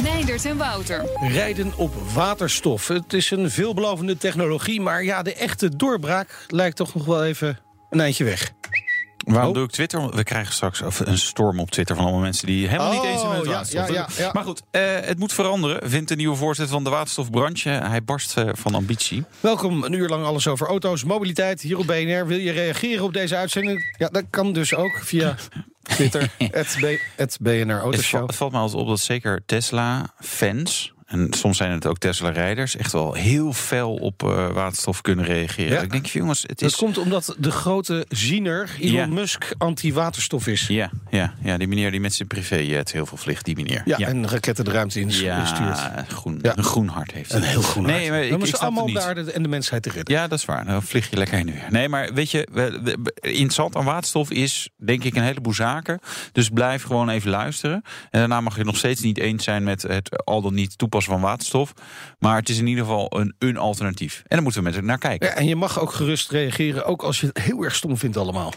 Meindert en Wouter. Rijden op waterstof. Het is een veelbelovende technologie, maar ja, de echte doorbraak lijkt toch nog wel even een eindje weg. Waarom Oh. doe ik Twitter? We krijgen straks een storm op Twitter van allemaal mensen die helemaal niet Oh, eens zijn met het ja, waterstof. ja, ja, ja. Maar goed, eh, het moet veranderen, vindt de nieuwe voorzitter van de waterstofbranche. Hij barst eh, van ambitie. Welkom, een uur lang alles over auto's, mobiliteit hier op BNR. Wil je reageren op deze uitzending? Ja, dat kan dus ook via Twitter, het, het BNR Het, Autoshow. het valt me altijd op dat zeker Tesla-fans... en soms zijn het ook Tesla-rijders... echt wel heel fel op eh, waterstof kunnen reageren. Ja. Ik denk, jongens, het Dat is... komt omdat de grote ziener Elon Ja. Musk anti-waterstof is. Ja, ja, ja, die meneer die met zijn privéjet heel veel vliegt, die meneer. Ja, en raketten de ruimte in ja, stuurt. groen, Ja. een groen hart heeft. Een heel groen Nee, hart. maar We ik, ik moeten snap allemaal de aarde en de mensheid te redden. Ja, dat is waar. Dan vlieg je lekker heen en weer. Nee, maar weet je, interessant aan waterstof is denk ik een heleboel zaken. Dus blijf gewoon even luisteren. En daarna mag je nog steeds niet eens zijn met het al dan niet toepassen van waterstof. Maar het is in ieder geval een, alternatief. En daar moeten we met elkaar naar kijken. En je mag ook gerust reageren, ook als je het heel erg stom vindt allemaal.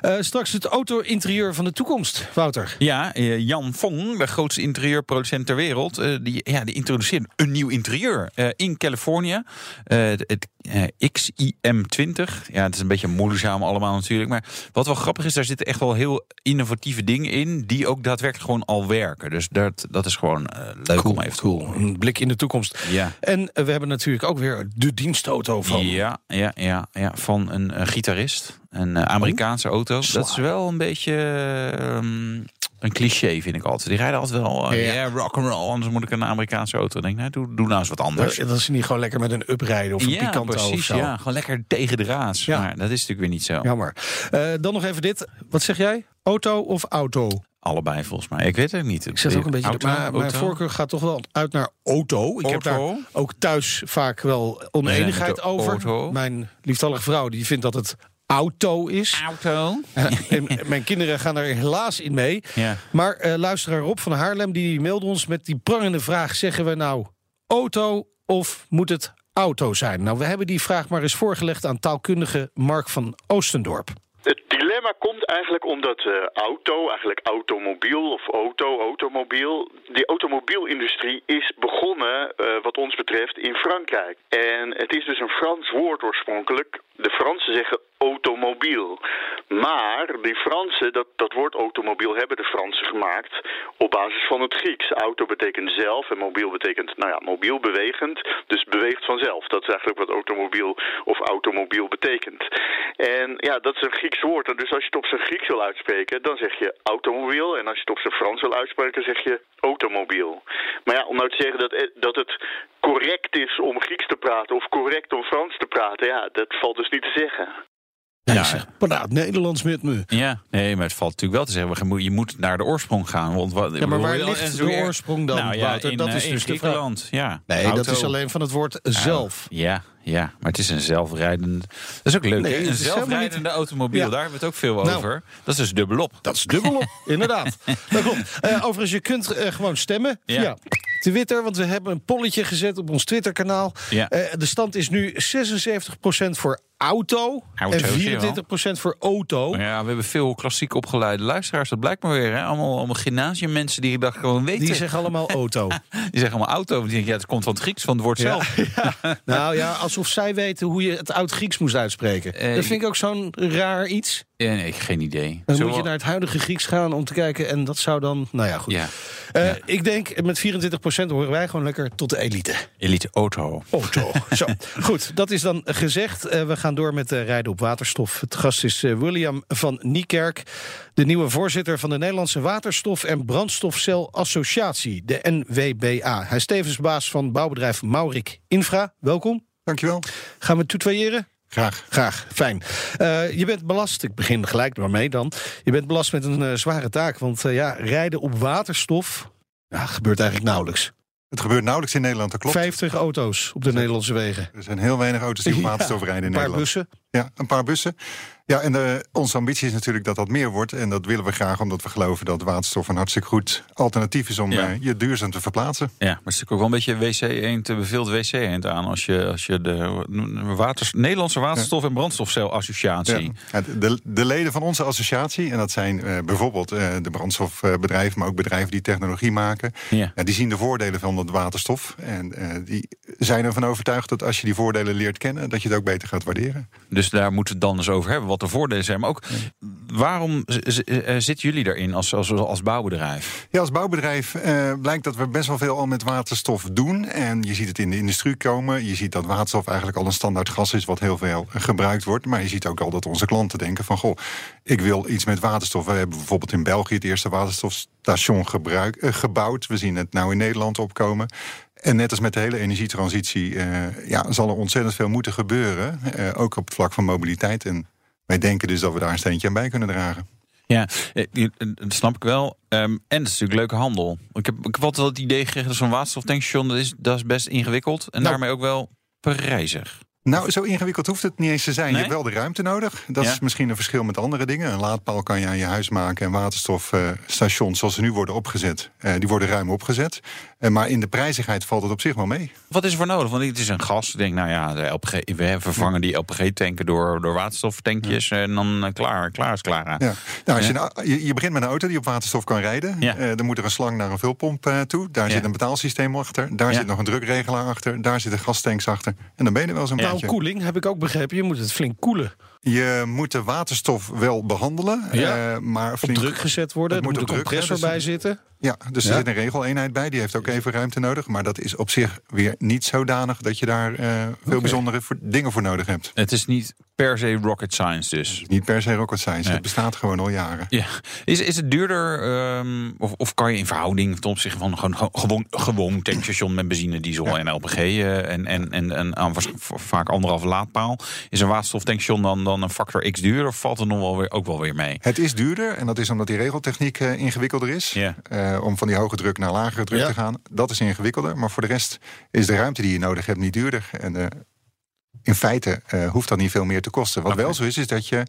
Eh, straks het auto-interieur van de toekomst, Wouter. Ja, eh, Jan Fong, de grootste interieurproducent ter wereld, eh, die, ja, die introduceert een nieuw interieur in Californië. Het eh, XIM20. Ja, het is een beetje moeizaam allemaal natuurlijk. Maar wat wel grappig is, daar zitten echt wel heel innovatieve dingen in, die ook daadwerkelijk gewoon al werken. Dus dat, dat is gewoon leuk om even te horen. Een blik in de toekomst. Ja. En we hebben natuurlijk ook weer de dienstauto van. Ja, ja, ja, ja, van een, gitarist. Een eh, Amerikaanse auto. Dat is wel een beetje ehm, een cliché, vind ik altijd. Die rijden altijd wel, eh, Ja. ja, rock and roll. Anders moet ik een Amerikaanse auto. Dan denk nou, doe, doe nou eens wat anders. Dat is niet gewoon lekker met een uprijden of een ja, Picanto precies. of zo. Ja, gewoon lekker tegen de raas. Ja. Maar dat is natuurlijk weer niet zo. Jammer. Eh, dan nog even dit. Wat zeg jij? Auto of auto? Allebei volgens mij. Ik weet het niet. Ik zet ook een beetje. Auto, maar mijn auto? voorkeur gaat toch wel uit naar auto. Ik heb daar Auto? ook thuis vaak wel oneenigheid over. auto. Mijn lieftallige vrouw die vindt dat het auto is. Auto. En mijn kinderen gaan er helaas in mee. Ja. Maar eh luisteraar Rob van Haarlem die mailde ons met die prangende vraag: zeggen we nou auto of moet het auto zijn? Nou, we hebben die vraag maar eens voorgelegd aan taalkundige Mark van Oostendorp. Dilemma komt eigenlijk omdat eh, auto, eigenlijk automobiel of auto, automobiel. Die automobielindustrie is begonnen, eh, wat ons betreft, in Frankrijk. En het is dus een Frans woord oorspronkelijk. De Fransen zeggen automobiel. Die Fransen, dat, dat woord automobiel hebben de Fransen gemaakt op basis van het Grieks. Auto betekent zelf en mobiel betekent, nou ja, mobiel bewegend. Dus beweegt vanzelf. Dat is eigenlijk wat automobiel of automobiel betekent. En ja, dat is een Grieks woord. En dus als je het op zijn Grieks wil uitspreken, dan zeg je automobiel. En als je het op zijn Frans wil uitspreken, zeg je automobiel. Maar ja, om nou te zeggen dat, eh, dat het correct is om Grieks te praten of correct om Frans te praten, ja, dat valt dus niet te zeggen. Ja, zegt, praat Nederlands met me. Ja, nee, maar het valt natuurlijk wel te zeggen. Je moet naar de oorsprong gaan. Want wat, Ja, maar waar ligt de oorsprong dan, Nou ja, Wouter? in, Dat eh, is in dus de vraag. Ja, Nee, dat is alleen van het woord zelf. Ja, ja, maar het is een zelfrijdende. Dat is ook leuk. Nee, Een zelfrijdende automobiel, Ja. daar hebben we het ook veel Nou. over. Dat is dus dubbelop. Dat is dubbelop, inderdaad. Dat klopt. Eh, overigens, je kunt eh, gewoon stemmen Ja. Twitter, want we hebben een polletje gezet op ons Twitterkanaal. Ja. Eh, de stand is nu 76% voor auto, en Auto's, 24% voor auto. Ja, we hebben veel klassiek opgeleide luisteraars. Dat blijkt maar weer. Hè? Allemaal, allemaal gymnasiummensen die dat gewoon weten. Die zeggen allemaal auto. Die zeggen allemaal auto. Die denken, ja, het komt van het Grieks, van het woord zelf. Nou ja, alsof zij weten hoe je het oud-Grieks moest uitspreken. Eh, dat vind ik ook zo'n raar iets. Ja, nee, geen idee. Dan moet je naar het huidige Grieks gaan om te kijken. En dat zou dan, nou ja, goed. Ja, Eh, ja. Ik denk, met 24% horen wij gewoon lekker tot de elite. elite auto. Auto. Zo, goed, dat is dan gezegd. Eh, we gaan door met eh, rijden op waterstof. Het gast is William van Niekerk, de nieuwe voorzitter van de Nederlandse Waterstof- en Brandstofcel Associatie, de NWBA. Hij is tevens baas van bouwbedrijf Maurik Infra. Welkom. Dankjewel. Gaan we tutoyeren? Graag. Graag, fijn. Eh, je bent belast, ik begin gelijk maar mee dan. Je bent belast met een eh, zware taak, want eh, ja, rijden op waterstof, Ja, gebeurt eigenlijk nauwelijks. Het gebeurt nauwelijks in Nederland, dat klopt. 50 auto's op de Nederlandse wegen. Er zijn heel weinig auto's die op Ja, waterstof rijden in Een paar Nederland. bussen. Ja, een paar bussen. Ja, en de, onze ambitie is natuurlijk dat dat meer wordt. En dat willen we graag omdat we geloven dat waterstof een hartstikke goed alternatief is om Ja. eh, je duurzaam te verplaatsen. Ja, maar het is natuurlijk ook wel een beetje wc-eend, te beveeld wc-eend aan als je, als je de waters, Nederlandse waterstof- en brandstofcelassociatie. Ja, de, de leden van onze associatie, en dat zijn eh, bijvoorbeeld eh, de brandstofbedrijven, maar ook bedrijven die technologie maken, Ja. die zien de voordelen van dat waterstof. En eh, die zijn ervan overtuigd dat als je die voordelen leert kennen, dat je het ook beter gaat waarderen. Dus daar moeten we het dan eens over hebben, wat de voordelen zijn. Maar ook, waarom eh, zitten jullie daarin als, als, als bouwbedrijf? Ja, als bouwbedrijf eh, blijkt dat we best wel veel al met waterstof doen. En je ziet het in de industrie komen. Je ziet dat waterstof eigenlijk al een standaard gas is wat heel veel eh, gebruikt wordt. Maar je ziet ook al dat onze klanten denken van... goh, ik wil iets met waterstof. We hebben bijvoorbeeld in België het eerste waterstofstation gebruik, eh, gebouwd. We zien het nou in Nederland opkomen. En net als met de hele energietransitie ja, zal er ontzettend veel moeten gebeuren. ook op het vlak van mobiliteit. En wij denken dus dat we daar een steentje aan bij kunnen dragen. Ja, eh, eh, dat snap ik wel. Ehm, en het is natuurlijk leuke handel. Ik heb, ik heb altijd het idee gekregen dat zo'n waterstoftankstation, dat is, dat is best ingewikkeld. En Nou. daarmee ook wel prijzig. Nou, zo ingewikkeld hoeft het niet eens te zijn. Nee? Je hebt wel de ruimte nodig. Dat Ja. is misschien een verschil met andere dingen. Een laadpaal kan je aan je huis maken. En waterstofstations, zoals ze nu worden opgezet, eh, die worden ruim opgezet. Eh, maar in de prijzigheid valt het op zich wel mee. Wat is er voor nodig? Want het is een gas. Ik denk, nou ja, de LPG, we vervangen die LPG-tanken door, door waterstoftankjes. En dan eh, klaar, klaar is klaar. Ja. Nou, als je, nou- je, je begint met een auto die op waterstof kan rijden. Dan moet er een slang naar een vulpomp toe. Daar zit een betaalsysteem achter. Daar zit nog een drukregelaar achter. Daar zitten gastanks achter. En dan ben je er wel zo'n koeling heb ik ook begrepen. Je moet het flink koelen. Je moet de waterstof wel behandelen. Ja. eh, maar Op flink druk gezet worden. Er moet moet een compressor hè, dus- bij zitten. Ja, dus er zit een regeleenheid bij. Die heeft ook even ruimte nodig. Maar dat is op zich weer niet zodanig dat je daar eh, veel bijzondere voor- dingen voor nodig hebt. Het is niet per se rocket science dus. Niet per se rocket science. Nee. Het bestaat gewoon al jaren. Ja. Is, is het duurder, ehm, of, of kan je in verhouding ten opzichte van gewoon, gewoon- tankstation met benzine, diesel Ja. en LPG eh, en, en, en, en aan vaak anderhalve laadpaal, is een waterstoftankstation dan, dan een factor x duurder of valt het nog wel weer, ook wel weer mee? Het is duurder en dat is omdat die regeltechniek eh, ingewikkelder is. Eh, om van die hoge druk naar lagere druk te gaan. Dat is ingewikkelder. Maar voor de rest is de ruimte die je nodig hebt niet duurder. En eh, in feite eh, hoeft dat niet veel meer te kosten. Wat wel zo is, is dat je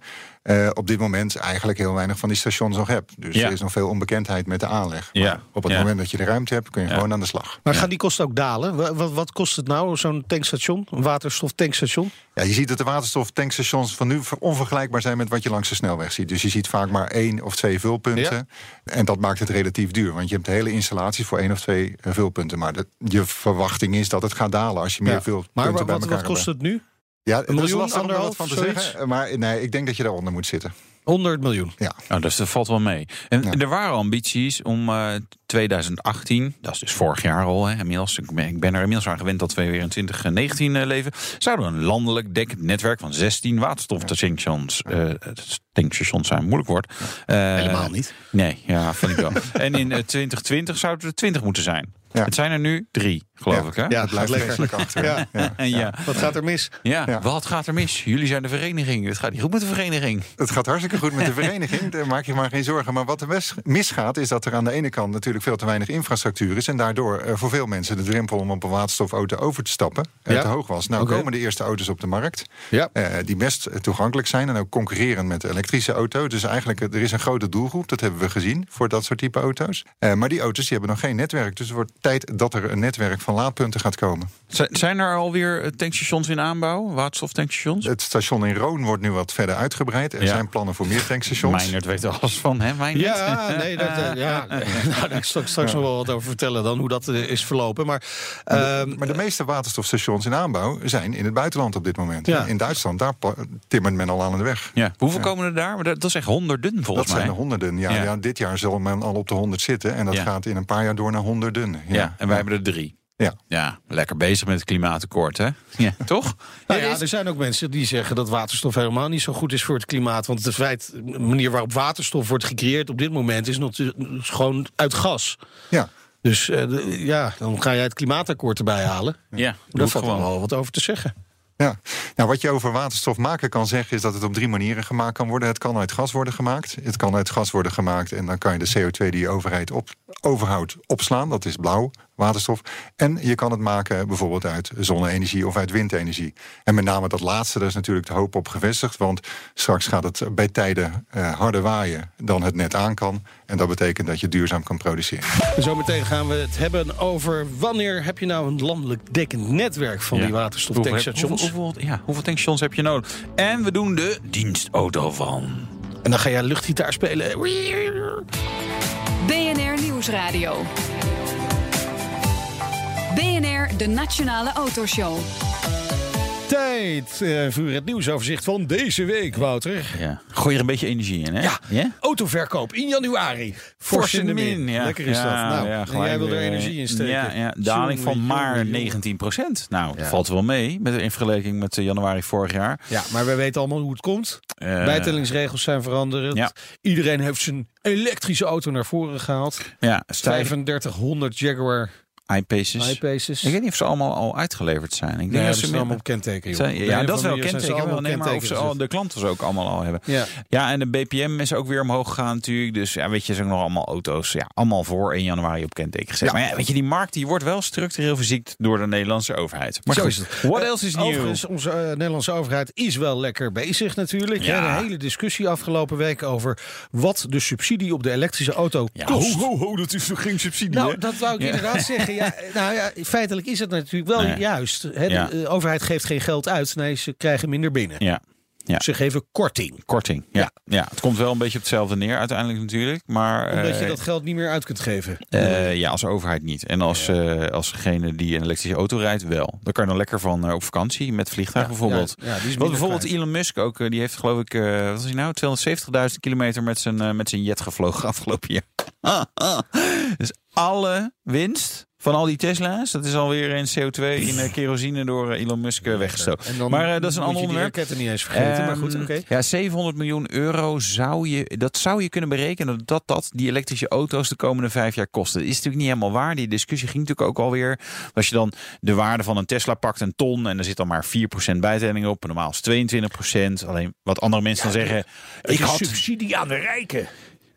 eh, op dit moment eigenlijk heel weinig van die stations nog hebt. Dus Ja. er is nog veel onbekendheid met de aanleg. Ja. Maar op het Ja. moment dat je de ruimte hebt, kun je Ja. gewoon aan de slag. Maar gaan die kosten ook dalen? Wa- Wat, wat kost het nou, zo'n tankstation? Een waterstoftankstation? Ja, je ziet dat de waterstoftankstations van nu ver- onvergelijkbaar zijn met wat je langs de snelweg ziet. Dus je ziet vaak maar één of twee vulpunten. En dat maakt het relatief duur. Want je hebt de hele installatie voor één of twee eh, vulpunten. Maar de, je verwachting is dat het gaat dalen als je meer Ja. vulpunten Maar bij wat, elkaar wat hebt. kost het nu? Ja, dat is lastig om wat van te zoiets? zeggen. Maar nee, ik denk dat je daaronder moet zitten. 100 miljoen. Ja. Nou, dus dat valt wel mee. En Ja. er waren ambities om eh 2018, dat is dus vorig jaar al, hè, inmiddels, ik ben, ik ben er inmiddels aan gewend dat we weer in 2019 eh, leven, zouden we een landelijk dekkend netwerk van 16 waterstoftankstations, eh, tankstations zijn, moeilijk woord. Eh, Helemaal niet. Nee, ja, vind ik wel. en in eh, 2020 zouden er 20 moeten zijn. Ja. Het zijn er nu drie, geloof Ja. ik. Hè? Ja, Het blijft lekker. vreselijk achter. Ja. Ja. En ja. Wat gaat er mis? Ja. Wat gaat er mis? Jullie zijn de vereniging. Het gaat niet goed met de vereniging. Het gaat hartstikke goed met de vereniging, daar maak je maar geen zorgen. Maar wat er misgaat, is dat er aan de ene kant natuurlijk veel te weinig infrastructuur is. En daardoor eh, voor veel mensen de drempel om op een waterstofauto over te stappen eh, te hoog was. Nou komen de eerste auto's op de markt. Ja. eh, die best toegankelijk zijn en ook concurreren met de elektrische auto. Dus eigenlijk, er is een grote doelgroep, dat hebben we gezien, voor dat soort type auto's. Maar die auto's die hebben nog geen netwerk. Dus het wordt tijd dat er een netwerk van laadpunten gaat komen. Z- Zijn er alweer eh, tankstations in aanbouw? Waterstoftankstations? Het station in Roon wordt nu wat verder uitgebreid. Er Ja. zijn plannen voor meer tankstations. Meinert weet er alles van, hè? Meinert? Ja, nee, dat, eh, ja. nou, daar kan ik straks, straks nog wel wat over vertellen dan hoe dat eh, is verlopen. Maar, ehm, Maar de meeste waterstofstations in aanbouw zijn in het buitenland op dit moment. Ja. In Duitsland, daar timmert men al aan de weg. Ja. Hoeveel komen er daar? Maar Dat dat is echt honderden Dat volgens zijn mij. er honderden. Ja, Ja. ja. dit jaar zal men al op de honderd zitten. En dat Ja. gaat in een paar jaar door naar honderden. Ja, Ja, en wij hebben er drie. Ja. Ja, lekker bezig met het klimaatakkoord, hè? Ja, toch? nou Ja, er zijn ook mensen die zeggen dat waterstof helemaal niet zo goed is voor het klimaat. Want het feit, de manier waarop waterstof wordt gecreëerd op dit moment is nog gewoon uit gas. ja. Dus eh, de- ja, dan ga jij het klimaatakkoord erbij halen. ja, Daar valt gewoon. wel wat over te zeggen. Ja, nou, wat je over waterstof maken kan zeggen, is dat het op drie manieren gemaakt kan worden. Het kan uit gas worden gemaakt. Het kan uit gas worden gemaakt en dan kan je de CO2 die je overheid op, overhoud opslaan, dat is blauw waterstof. En je kan het maken bijvoorbeeld uit zonne-energie of uit windenergie. En met name dat laatste, daar is natuurlijk de hoop op gevestigd. Want straks gaat het bij tijden uh, harder waaien dan het net aan kan. En dat betekent dat je duurzaam kan produceren. Zometeen gaan we het hebben over wanneer heb je nou een landelijk dekkend netwerk van die waterstoftankstations. Hoeveel, hoeveel, ja, hoeveel tankstations heb je nodig? En we doen de dienstauto van. En dan ga jij luchtgitaar spelen. BNR Nieuwsradio. BNR, de Nationale Autoshow. Tijd uh, voor het nieuwsoverzicht van deze week, Wouter. Ja. Gooi er een beetje energie in, hè? Ja. Autoverkoop in januari. Fors in de min. Ja. Lekker is ja, dat. Nou, ja, en jij wil er energie in steken. Ja, ja. Daling van maar 19 procent. Nou, valt wel mee met, in vergelijking met eh, januari vorig jaar. Ja, maar we weten allemaal hoe het komt. Uh, Bijtellingsregels zijn veranderd. Iedereen heeft zijn elektrische auto naar voren gehaald. Ja, 3500 Jaguar iPaces. iPaces. Ik weet niet of ze allemaal al uitgeleverd zijn. Ik denk nee, dat ze allemaal op kenteken. Zijn, ja, dat is wel kenteken. Wel, nee, maar of ze al, de klanten ze ook allemaal al hebben. Ja. ja, en de BPM is ook weer omhoog gegaan natuurlijk. Dus ja, weet je, zijn nog allemaal auto's. Ja, allemaal voor 1 januari op kenteken gezet. Ja. Maar ja, weet je, die markt die wordt wel structureel verziekt door de Nederlandse overheid. Maar Zo is het. what Uh, else is? Overigens, onze uh, Nederlandse overheid is wel lekker bezig natuurlijk. Ja. Een hele discussie afgelopen week over wat de subsidie op de elektrische auto Ja, kost. ho, ho, ho, dat is toch geen subsidie, Nou, hè? dat wou ik Ja. inderdaad zeggen. Ja, nou ja, feitelijk is het natuurlijk wel Nee. juist. Hè, Ja. De, eh, overheid geeft geen geld uit. Nee, ze krijgen minder binnen. Ja. Ja. Ze geven korting. Korting, ja. ja. Het komt wel een beetje op hetzelfde neer uiteindelijk natuurlijk. Maar Omdat eh, je dat geld niet meer uit kunt geven. eh, ja, als overheid niet. En als, eh, als degene die een elektrische auto rijdt, wel. Dan kan je dan lekker van eh, op vakantie met vliegtuig bijvoorbeeld. Ja, die is Wat bijvoorbeeld kwijt. Elon Musk ook, eh, die heeft geloof ik, eh, wat was hij nou, 270.000 kilometer met zijn, eh, met zijn jet gevlogen afgelopen jaar. dus alle winst van al die Tesla's, dat is alweer in CO2 in eh, kerosine door eh, Elon Musk eh, weggestoken. Maar dat is een ander onderwerp. raketten niet eens vergeten. maar goed, Ehm, oké. Ja, 700 miljoen euro zou je, dat zou je kunnen berekenen dat dat die elektrische auto's de komende vijf jaar kosten. Dat is natuurlijk niet helemaal waar. Die discussie ging natuurlijk ook alweer. Als je dan de waarde van een Tesla pakt, een ton, en er zit dan maar 4% bijtelling op. Normaal is 22%. Alleen wat andere mensen dan zeggen. Ik had subsidie aan de rijken.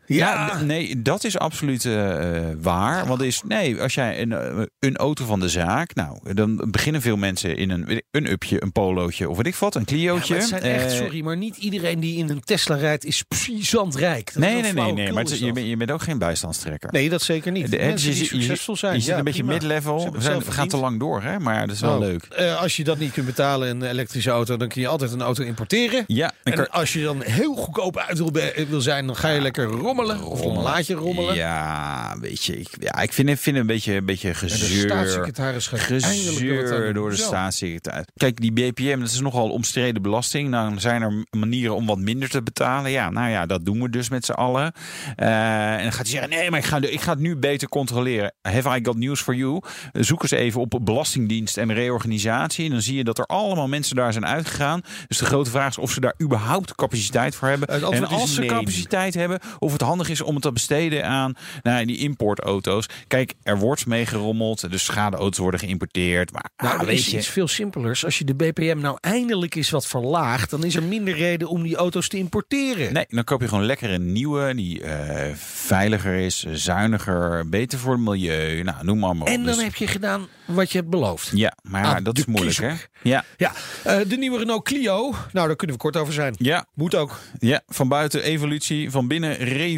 Ja, nee, dat is absoluut eh, eh, waar. Want is, nee, als jij een, eh, een auto van de zaak, nou, dan beginnen veel mensen in een, een upje, een polootje of weet ik wat, een Ja, maar het zijn echt, sorry, maar niet iedereen die in een Tesla rijdt is puissant rijk. Dat is Nee, wel nee, nee, nee, maar het je, bent, je bent ook geen bijstandstrekker. Nee, dat zeker niet. De- Mensen die je succesvol zijn. Je zit ja, een beetje mid-level. We, zijn, gaan te lang door, hè? maar dat is wel Nou, leuk. eh, als je dat niet kunt betalen, een elektrische auto, dan kun je altijd een auto importeren. Ja, En als je dan heel goedkoop uit wil, wil zijn, dan ga je lekker rommelen. Of dan laat je rommelen. Ja, weet je, ik, ja, ik vind, het- vind een beetje, een beetje En de gezeur. staatssecretaris gaat Gezeur door de staatssecretaris. Kijk, die BPM, dat is nogal omstreden belasting. Nou, dan zijn er manieren om wat minder te betalen. Ja, nou ja, dat doen we dus met z'n allen. Eh, en dan gaat hij zeggen, nee, maar ik ga, ik ga het nu beter controleren. Have I got news for you? Zoek eens even op Belastingdienst en reorganisatie. En dan zie je dat er allemaal mensen daar zijn uitgegaan. Dus de grote vraag is of ze daar überhaupt capaciteit voor hebben. En als ze nee. capaciteit hebben, of het handig is om het te besteden aan nou, die importauto's. Kijk, er wordt mee gerommeld. Dus schadeauto's worden geïmporteerd. Maar Nou, ah, weet is je, iets veel simpelers. Als je de BPM nou eindelijk eens wat verlaagt, dan is er minder reden om die auto's te importeren. Nee, dan koop je gewoon lekker een nieuwe die eh, veiliger is, zuiniger, beter voor het milieu. Nou, noem maar, maar op. En dan Dus- heb je gedaan wat je hebt beloofd. Ja, maar ja, aan dat de is moeilijk, hè? Ja, Ja, eh, de nieuwe Renault Clio. Nou, daar kunnen we kort over zijn. ja, Moet ook. ja. Van buiten evolutie, van binnen revolutie.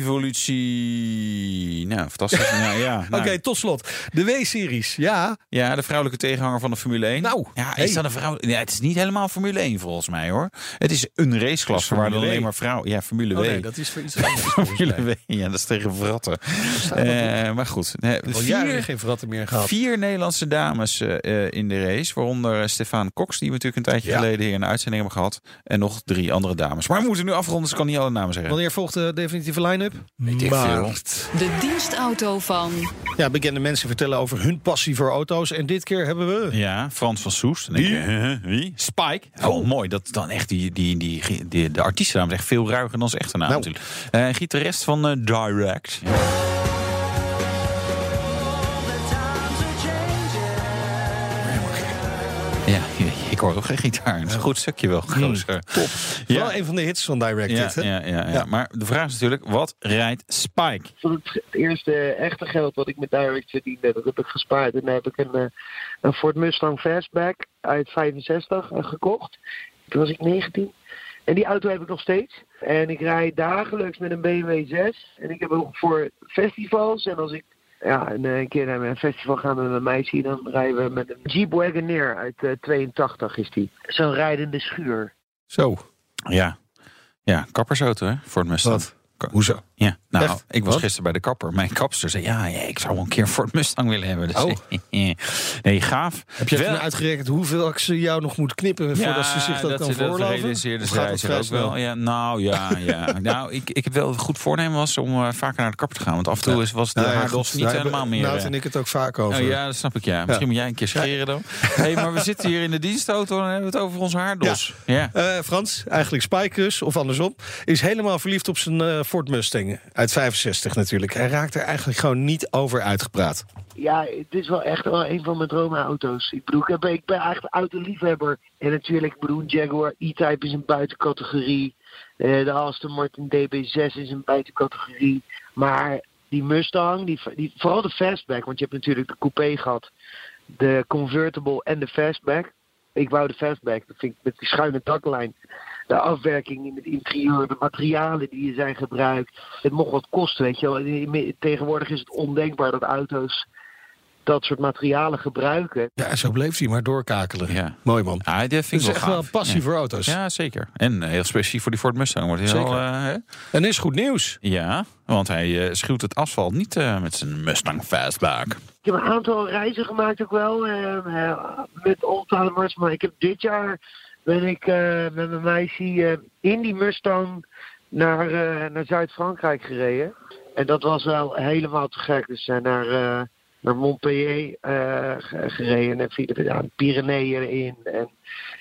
Nou, fantastisch. ja, ja, nou, Oké, tot slot. De W-series. Ja, Ja, de vrouwelijke tegenhanger van de Formule 1. Nou, ja, hey. is dat een vrouw? Ja, het is niet helemaal Formule 1 volgens mij hoor. Het is een raceklasse waar dan alleen W. maar vrouwen. Ja, Formule oh, W. nee, dat is voor iets anders. Formule W, ja, dat is tegen vratten. Eh, maar goed, nee, Al jaren geen verratten meer gehad. vier Nederlandse dames eh, eh, in de race. Waaronder Stefan Cox, die we natuurlijk een tijdje Ja. geleden hier in de uitzending hebben gehad. En nog drie andere dames. Maar we moeten nu afronden, dus ik kan niet alle namen zeggen. Wanneer volgt de definitieve line-up? Weet ik veel. Maart. De dienstauto van. Ja, bekende mensen vertellen over hun passie voor auto's. En dit keer hebben we... Ja, Frans van Soest. Dan denk je, huh, wie? Spike. Oh, mooi. Dat dan echt die, die, die, die, de artiestennaam is echt veel ruiger dan zijn echte naam Nou. natuurlijk. Eh gitarist van eh, Direct. Ja, ik hoor ook geen gitaar. Het is een goed stukje wel, gozer. Top. Ja. Wel een van de hits van Direct Ja, hè? ja, ja, ja. Ja. Maar de vraag is natuurlijk, wat rijdt Spike? het, het eerste echte geld wat ik met Direct verdiende, dat heb ik gespaard. En dan heb ik een, eh, een Ford Mustang Fastback uit 65 eh, gekocht. Toen was ik 19. En die auto heb ik nog steeds. En ik rijd dagelijks met een BMW 6. En ik heb ook voor festivals. En als ik ja, een, eh, keer naar een festival ga met mijn meisje, dan rijden we met een Jeep Wagoneer uit eh, 82 is die. Zo'n rijdende schuur. Zo. Ja, ja kappersauto hè, voor het Mustang. Wat? Hoezo? Ja, nou, Echt? ik was Wat? gisteren bij de kapper. Mijn kapster zei, ja, ja, ik zou wel een keer een Ford Mustang willen hebben. Dus, Oh. nee, gaaf. Heb je Wel- even uitgerekend hoeveel ze jou nog moet knippen voordat ze zich dat, kan voorloven? realiseerde Of ze gaat het ook wel. Ja, nou ja, ja. nou, ik, ik heb wel het goed voornemen was om eh, vaker naar de kapper te gaan. Want af en toe is, was de Nou ja, haardos niet daar helemaal hebben meer. Nout eh, en ik het ook vaak over. Oh ja, dat snap ik ja. Misschien moet jij een keer scheren dan. hey, maar we zitten hier in de dienstauto en hebben we het over onze haardos. Ja. Eh, Frans, eigenlijk Spike dus, of andersom, is helemaal verliefd op zijn eh, Ford Mustang. Uit 65 natuurlijk. Hij raakt er eigenlijk gewoon niet over uitgepraat. Ja, het is wel echt wel een van mijn droomauto's. Ik ik ben, ik ben eigenlijk autoliefhebber. En natuurlijk, ik Jaguar E-Type is een buitencategorie. Eh, de Aston Martin DB6 is een buitencategorie. Maar die Mustang, die, die, vooral de fastback, want je hebt natuurlijk de coupé gehad. De convertible en de fastback. Ik wou de fastback, dat vind ik met die schuine daklijn. De afwerking in het interieur, de materialen die zijn gebruikt. Het mocht wat kosten, weet je wel. Tegenwoordig is het ondenkbaar dat auto's dat soort materialen gebruiken. Ja, zo bleef hij maar doorkakelen. Ja. Mooi man. Ah, dat vind ik Het is wel echt gaaf. wel een passie ja. voor auto's. Ja, zeker. En eh, heel specifiek voor die Ford Mustang wordt hij Zeker. eh, hè? En is goed nieuws. ja, want hij eh, schuwt het asfalt niet eh, met zijn Mustang Fastback. Ik heb een aantal reizen gemaakt ook wel met oldtimers. Maar ik heb dit jaar ben ik eh, met mijn meisje in die Mustang naar, eh, naar Zuid-Frankrijk gereden. En dat was wel helemaal te gek. Dus we zijn naar, eh, naar Montpellier ge- gereden en via de de Pyreneeën in. En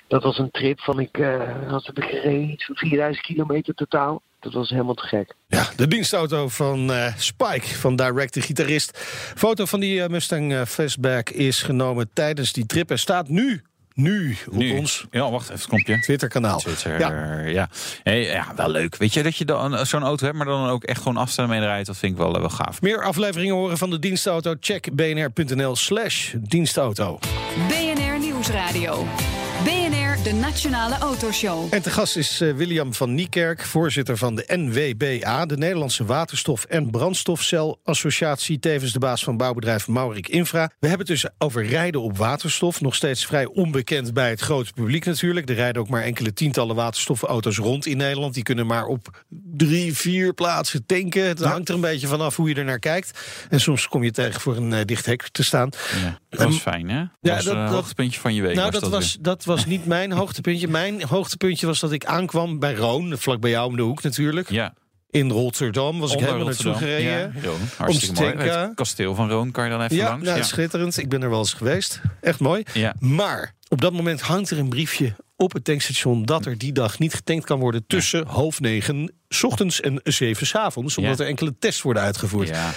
dat was een trip van, ik, heb ik gereden? Iets van 4000 kilometer totaal. Dat was helemaal te gek. Ja, de dienstauto van Spike, van Direct, de gitarist. Foto van die Mustang Fastback is genomen tijdens die trip. En staat nu, nu op Nu. ons Ja, wacht even, komt je. Twitter-kanaal. Twitter, Ja. ja. Hey, ja, wel leuk. Weet je dat je dan zo'n auto hebt, maar dan ook echt gewoon afstellen mee rijdt? Dat vind ik wel, eh, wel gaaf. Meer afleveringen horen van de dienstauto? Check bnr.nl slash dienstauto. BNR Nieuwsradio. BNR, de Nationale Autoshow. En te gast is eh, William van Niekerk, voorzitter van de NWBA... de Nederlandse Waterstof- en Brandstofcel-associatie... tevens de baas van bouwbedrijf Maurik Infra. We hebben het dus over rijden op waterstof. Nog steeds vrij onbekend bij het grote publiek natuurlijk. Er rijden ook maar enkele tientallen waterstofauto's rond in Nederland. Die kunnen maar op drie, vier plaatsen tanken. Het hangt er een beetje vanaf hoe je er naar kijkt. En soms kom je tegen voor een eh, dicht hek te staan. Ja, dat was fijn, hè? Dat was dat- een dat- hoogtepuntje van je week. Nou, was dat dat was, dat was niet mijn hoogtepuntje. Mijn hoogtepuntje was dat ik aankwam bij Roon, vlak bij jou om de hoek natuurlijk. Ja, In Rotterdam was ik helemaal naartoe gereden. Ja, Roon. Hartstikke mooi. tanken. Het kasteel van Roon kan je dan even Ja, langs. nou, schitterend. Ik ben er wel eens geweest. Echt mooi. Ja. Maar op dat moment hangt er een briefje op het tankstation dat er die dag niet getankt kan worden tussen half negen 's ochtends en zeven 's avonds, omdat Ja. er enkele tests worden uitgevoerd. Ja.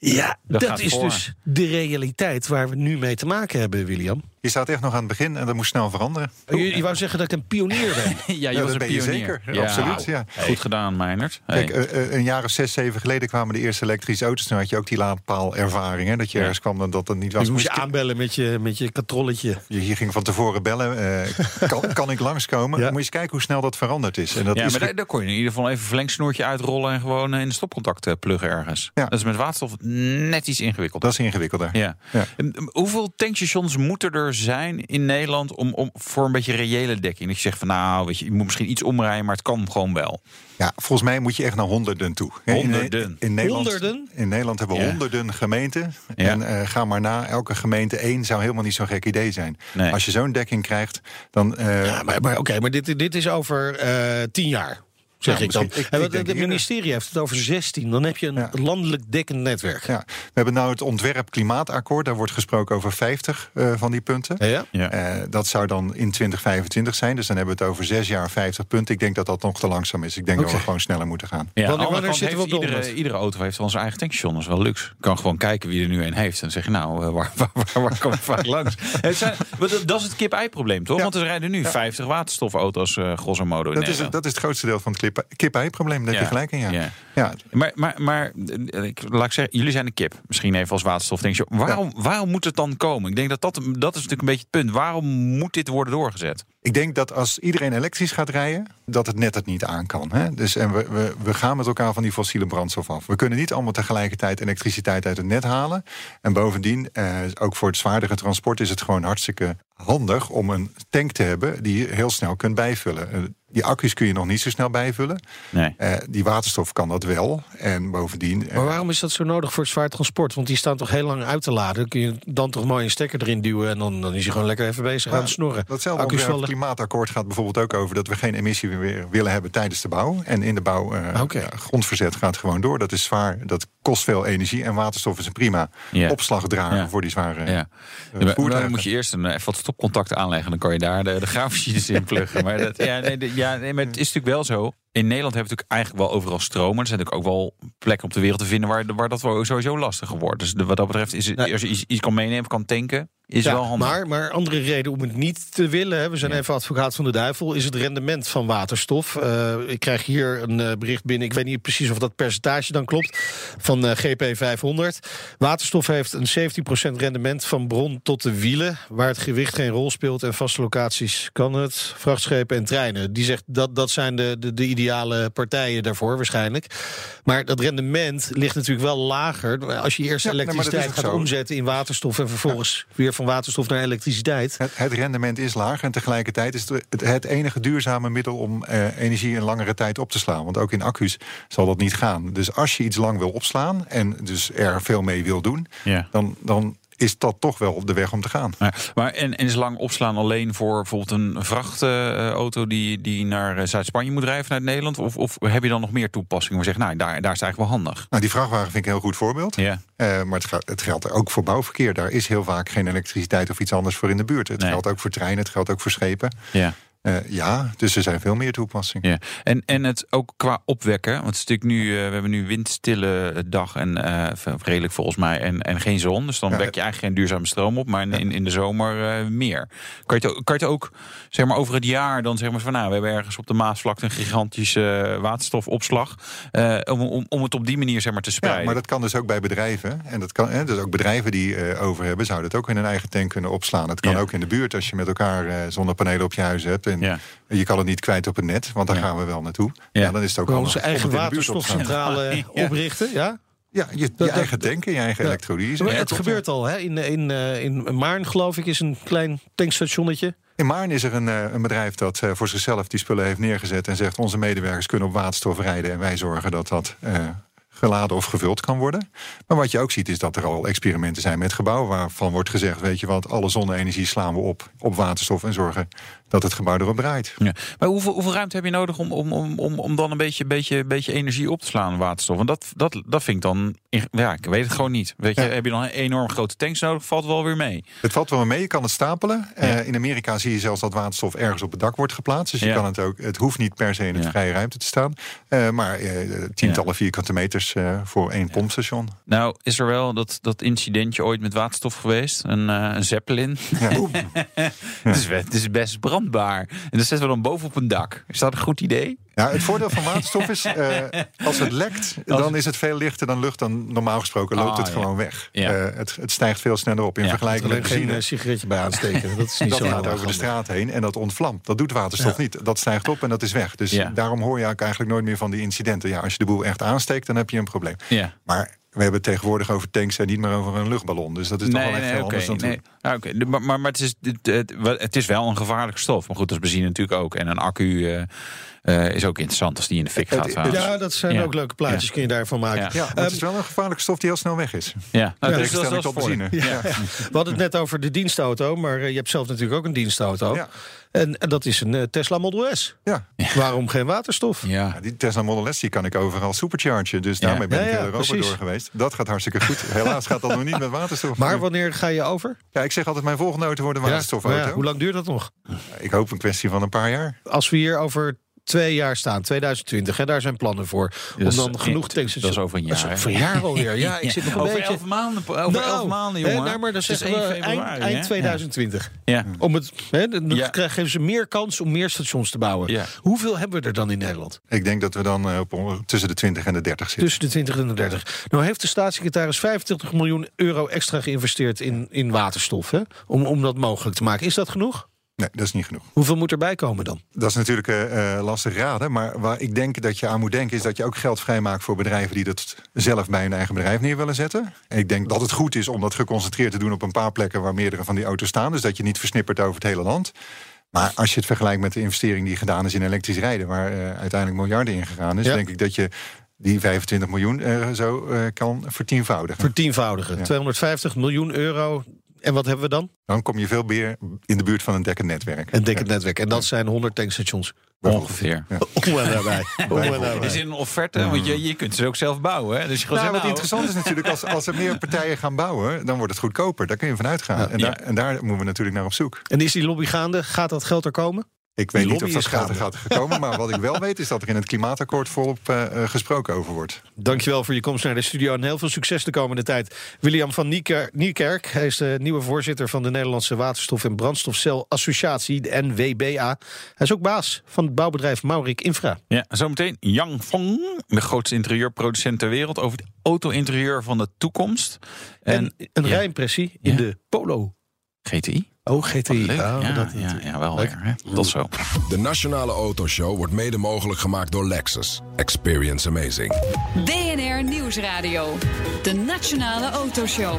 Ja, Dat is voor. dus de realiteit waar we nu mee te maken hebben, William. Je staat echt nog aan het begin en dat moet snel veranderen. Je, je wou zeggen dat ik een pionier ben. Ja, je Ja, was dat een ben je pionier. zeker. Absoluut, ja. Goed gedaan, Meinert. Hey. Kijk, eh, eh, een jaar of zes, zeven geleden kwamen de eerste elektrische auto's. Toen had je ook die laadpaalervaring. Hè, dat je Ja. ergens kwam en dat dat niet was. Je moest je aanbellen met je, met je katrolletje. je, je ging van tevoren bellen. eh, kan, kan ik langskomen? Ja. Moet je eens kijken hoe snel dat veranderd is. En dat ja, is maar daar, kon je in ieder geval even een verlengsnoertje uitrollen en gewoon in de stopcontact pluggen ergens. Ja. Dat is met waterstof net iets ingewikkelder. dat is ingewikkelder. Ja. Um, Hoeveel tankstations moeten er zijn in Nederland om, om voor een beetje reële dekking? Dat je zegt van nou, weet je, je moet misschien iets omrijden, maar het kan gewoon wel. Ja, volgens mij moet je echt naar honderden toe. In- Honderden. In, Nederland, Honderden? In Nederland hebben we Ja. honderden gemeenten. Ja. En eh, ga maar na, elke gemeente één zou helemaal niet zo'n gek idee zijn. Nee. Als je zo'n dekking krijgt, dan... eh, Ja, maar, maar oké, maar dit, dit is over eh, tien jaar. Zeg Ja, ik dan. ik- ik het ministerie heeft het over 16. Dan heb je een Ja. landelijk dekkend netwerk. Ja, we hebben nou het ontwerp klimaatakkoord. Daar wordt gesproken over 50 eh, van die punten. Ja? Ja. Eh, dat zou dan in 2025 zijn. Dus dan hebben we het over zes jaar 50 punten. Ik denk dat dat nog te langzaam is. Ik denk dat we gewoon sneller moeten gaan. Ja, andere kant heeft iedere, 100? iedere auto heeft wel zijn eigen tankstation. Dat is wel luxe. Je kan gewoon kijken wie er nu een heeft. En dan zeg je, nou, eh, waar, waar, waar, waar kom ik vaak langs? Het zijn, maar dat- is het kip-ei-probleem, toch? Ja. Want er rijden nu 50 waterstofauto's, eh grosso modo, in Dat is, het, dat is het grootste deel van het kip- kip-ei-probleem. Daar heb je gelijk in, ja. Ja. Maar, maar, maar eh, ik, laat ik zeggen, jullie zijn een kip. Misschien even als waterstof. Denk je, waarom, waarom moet het dan komen? Ik denk dat, dat dat is natuurlijk een beetje het punt. Waarom moet dit worden doorgezet? Ik denk dat als iedereen elektrisch gaat rijden, dat het net het niet aan kan. Hè? Dus, en we, we, we gaan met elkaar van die fossiele brandstof af. We kunnen niet allemaal tegelijkertijd elektriciteit uit het net halen. En bovendien, eh, ook voor het zwaardere transport, is het gewoon hartstikke handig om een tank te hebben die je heel snel kunt bijvullen. Eh, die accu's kun je nog niet zo snel bijvullen. Nee. Eh, die waterstof kan dat wel. En bovendien. eh, Maar waarom is dat zo nodig voor het zwaar transport? Want die staan toch heel lang uit te laden. Dan kun je dan toch mooi een stekker erin duwen... en dan, dan is hij gewoon lekker even bezig aan het snorren. Datzelfde Accu's wel- klimaatakkoord gaat bijvoorbeeld ook over dat we geen emissie meer willen hebben tijdens de bouw. En in de bouw, eh, Oké. ja, grondverzet gaat gewoon door. Dat is zwaar, dat kost veel energie. En waterstof is een prima Ja. opslagdrager Ja. voor die zware Ja. eh, maar voertuigen. dan moet je eerst een, eh, even wat stopcontacten aanleggen. Dan kan je daar de, de graafmachines in pluggen. Maar, dat, ja, nee, de- ja, nee, maar het is natuurlijk wel zo. In Nederland hebben we natuurlijk eigenlijk wel overal stroom. Maar er zijn natuurlijk ook wel plekken op de wereld te vinden... waar, waar dat wel sowieso lastiger wordt. Dus de- wat dat betreft, is het, als je iets, iets kan meenemen, kan tanken... is Ja, wel handig. maar, maar andere reden om het niet te willen, hè, we zijn Ja. even advocaat van de duivel, is het rendement van waterstof. Eh, ik krijg hier een eh, bericht binnen, ik weet niet precies of dat percentage dan klopt, van eh, GP 500. Waterstof heeft een 17% rendement van bron tot de wielen, waar het gewicht geen rol speelt en vaste locaties kan het, vrachtschepen en treinen. Die zegt dat dat zijn de, de, de ideale partijen daarvoor waarschijnlijk. Maar dat rendement ligt natuurlijk wel lager als je eerst Ja, elektriciteit gaat zo. omzetten in waterstof en vervolgens weer van waterstof naar elektriciteit. Het, het rendement is laag en tegelijkertijd is het het, het enige duurzame middel om eh, energie een langere tijd op te slaan. Want ook in accu's zal dat niet gaan. Dus als je iets lang wil opslaan en dus er veel mee wil doen, Ja. dan, dan is dat toch wel de weg om te gaan. Ja, maar en, en is lang opslaan alleen voor bijvoorbeeld een vrachtauto die, die naar eh, Zuid-Spanje moet rijden vanuit Nederland? Of, of heb je dan nog meer toepassingen waar je zegt, nou, daar, daar is eigenlijk wel handig? Nou, die vrachtwagen vind ik een heel goed voorbeeld. Ja. Eh, maar het, het geldt ook voor bouwverkeer. Daar is heel vaak geen elektriciteit of iets anders voor in de buurt. Het Nee. geldt ook voor treinen, het geldt ook voor schepen. Ja. Eh, ja, dus er zijn veel meer toepassingen. Ja, en, en het ook qua opwekken. Want het is natuurlijk nu, eh, we hebben nu windstille dag en v- redelijk volgens mij en, en geen zon. Dus dan Ja, wek je eigenlijk geen duurzame stroom op, maar in, in, in de zomer meer. Kan je, het, ook- kan je het ook zeg maar over het jaar dan zeg maar van nou, we hebben ergens op de Maasvlakte een gigantische waterstofopslag. om, om, om het op die manier zeg maar te spreiden. Ja, maar dat kan dus ook bij bedrijven. En dat kan, hè, dus ook bedrijven die over hebben, zouden het ook in hun eigen tank kunnen opslaan. Het kan Ja. ook in de buurt als je met elkaar zonnepanelen op je huis hebt. En Ja. je kan het niet kwijt op het net, want daar Ja. gaan we wel naartoe. Ja. Dan is het ook handig onze eigen waterstofcentrale Ja. oprichten, ja? Ja, je, je dat- eigen tanken, je eigen Ja. elektrolyse. Ja, het gebeurt al, hè? In, in, eh, in Maarn, geloof ik, is een klein tankstationnetje. In Maarn is er een, eh, een bedrijf dat eh, voor zichzelf die spullen heeft neergezet... en zegt onze medewerkers kunnen op waterstof rijden... en wij zorgen dat dat eh, geladen of gevuld kan worden. Maar wat je ook ziet is dat er al experimenten zijn met gebouwen... waarvan wordt gezegd, weet je wat, alle zonne-energie slaan we op op waterstof... en zorgen dat het gebouw erop draait. Ja. Maar hoeveel, hoeveel ruimte heb je nodig om, om, om, om, om dan een beetje, beetje, beetje energie op te slaan, waterstof? Want dat, dat, dat vind ik dan. Ja, ik weet het gewoon niet. Weet je, Ja. heb je dan een enorm grote tanks nodig? Valt wel weer mee. Het valt wel mee, je kan het stapelen. Eh, in Amerika zie je zelfs dat waterstof ergens op het dak wordt geplaatst. Dus je kan het ook. Het hoeft niet per se in de Ja. vrije ruimte te staan. Eh, maar eh, tientallen vierkante meters voor één pompstation. Nou, is er wel dat, dat incidentje ooit met waterstof geweest? Een, een Zeppelin. Ja. het, is, het is best brandbaar. En dat zetten we dan boven op een dak. Is dat een goed idee? Ja, het voordeel van waterstof is, eh, als het lekt, dan is het veel lichter dan lucht. Dan normaal gesproken loopt Ah, het ja. gewoon weg. Ja. Eh, het, het stijgt veel sneller op in Ja, vergelijking met geen benzine. eh, sigaretje bij aansteken. Dat is niet Dat zo gaat heel erg over de straat heen en dat ontvlamt. Dat doet waterstof niet. Dat stijgt op en dat is weg. Dus Ja. daarom hoor je eigenlijk nooit meer van die incidenten. Ja, als je de boel echt aansteekt, dan heb je een probleem. Ja. Maar we hebben het tegenwoordig over tanks en niet meer over een luchtballon. Dus dat is toch wel echt heel anders dan toen. nee. Ah, oké. Maar, maar, maar het, is, het, het, het is wel een gevaarlijke stof. Maar goed, dat is benzine natuurlijk ook. En een accu eh, eh, is ook interessant als die in de fik Het- gaat. het-. Ja, dat zijn Ja. ook leuke plaatjes, Ja. kun je daarvan maken. Ja. Ja, maar Ehm, het is wel een gevaarlijke stof die heel snel weg is. Ja, nou, dat is- benzine. Ja. We hadden het net over de dienstauto, maar eh, je hebt zelf natuurlijk ook een dienstauto. Ja. En, en dat is een Tesla Model S. Ja. Waarom geen waterstof? Ja. Ja, die Tesla Model S die kan ik overal superchargen. Dus daarmee ben Ja, ik ja, heel Europa precies. door geweest. Dat gaat hartstikke goed. Helaas gaat dat nog niet met waterstof. Maar wanneer ga je over? Ja, ik zeg altijd, mijn volgende auto wordt een waterstofauto. ja, hoe lang duurt dat nog? Ik hoop een kwestie van een paar jaar. Als we hier over twee jaar staan, 2020, hè, daar zijn plannen voor. Om Dat is- dan genoeg dat tankstations... is over een Dat is jaar, over een jaar alweer. Ja, ik zit nog een over beetje... elf maanden, over Nou, elf maanden, hè, jongen. nou, maar dan Het is zeggen we 1 eind, februari, eind hè? 2020. Ja. Om het, hè, dan Ja. krijgen ze meer kans om meer stations te bouwen. Ja. Hoeveel hebben we er dan in Nederland? Ik denk dat we dan eh, op tussen de 20 en de 30 zitten. Tussen de 20 en de 30. Nou heeft de staatssecretaris 25 miljoen euro extra geïnvesteerd in, in waterstof. Hè? Om, om dat mogelijk te maken. Is dat genoeg? Nee, dat is niet genoeg. Hoeveel moet erbij komen dan? Dat is natuurlijk eh, lastig raden. Maar waar ik denk dat je aan moet denken... is dat je ook geld vrijmaakt voor bedrijven... die dat zelf bij hun eigen bedrijf neer willen zetten. En ik denk dat het goed is om dat geconcentreerd te doen... op een paar plekken waar meerdere van die auto's staan. Dus dat je niet versnippert over het hele land. Maar als je het vergelijkt met de investering die gedaan is in elektrisch rijden... waar eh, uiteindelijk miljarden in gegaan is... Ja. denk ik dat je die 25 miljoen zo kan vertienvoudigen. Vertienvoudigen. Ja. 250 miljoen euro. En wat hebben we dan? Dan kom je veel meer in de buurt van een dekkend netwerk. Een dekkend netwerk. En dat zijn 100 tankstations. Ongeveer. Om en nabij. Is in een offerte, want je, je kunt ze ook zelf bouwen. Hè? Dus je Nou, wat nou, interessant is natuurlijk, als, als er meer partijen gaan bouwen, dan wordt het goedkoper. Daar kun je van uitgaan. en, Ja. daar, en daar moeten we natuurlijk naar op zoek. En is die lobby gaande? Gaat dat geld er komen? Ik weet niet of dat gaat, gaat gekomen, maar wat ik wel weet is dat er in het klimaatakkoord volop eh, eh, gesproken over wordt. Dankjewel voor je komst naar de studio en heel veel succes de komende tijd. William van Nieker- Niekerk, hij is de nieuwe voorzitter van de Nederlandse Waterstof- en Brandstofcel Associatie, de NWBA. Hij is ook baas van het bouwbedrijf Maurik Infra. Ja, zometeen Yang Fong, de grootste interieurproducent ter wereld, over het auto-interieur van de toekomst. En, een ja. rijimpressie in Ja. de Polo. GTI. Oh, GTI. Leuk. Oh, ja, dat ja, ja, wel Leuk. weer. Hè? Tot zo. De Nationale Autoshow wordt mede mogelijk gemaakt door Lexus. Experience amazing. BNR Nieuwsradio. De Nationale Autoshow.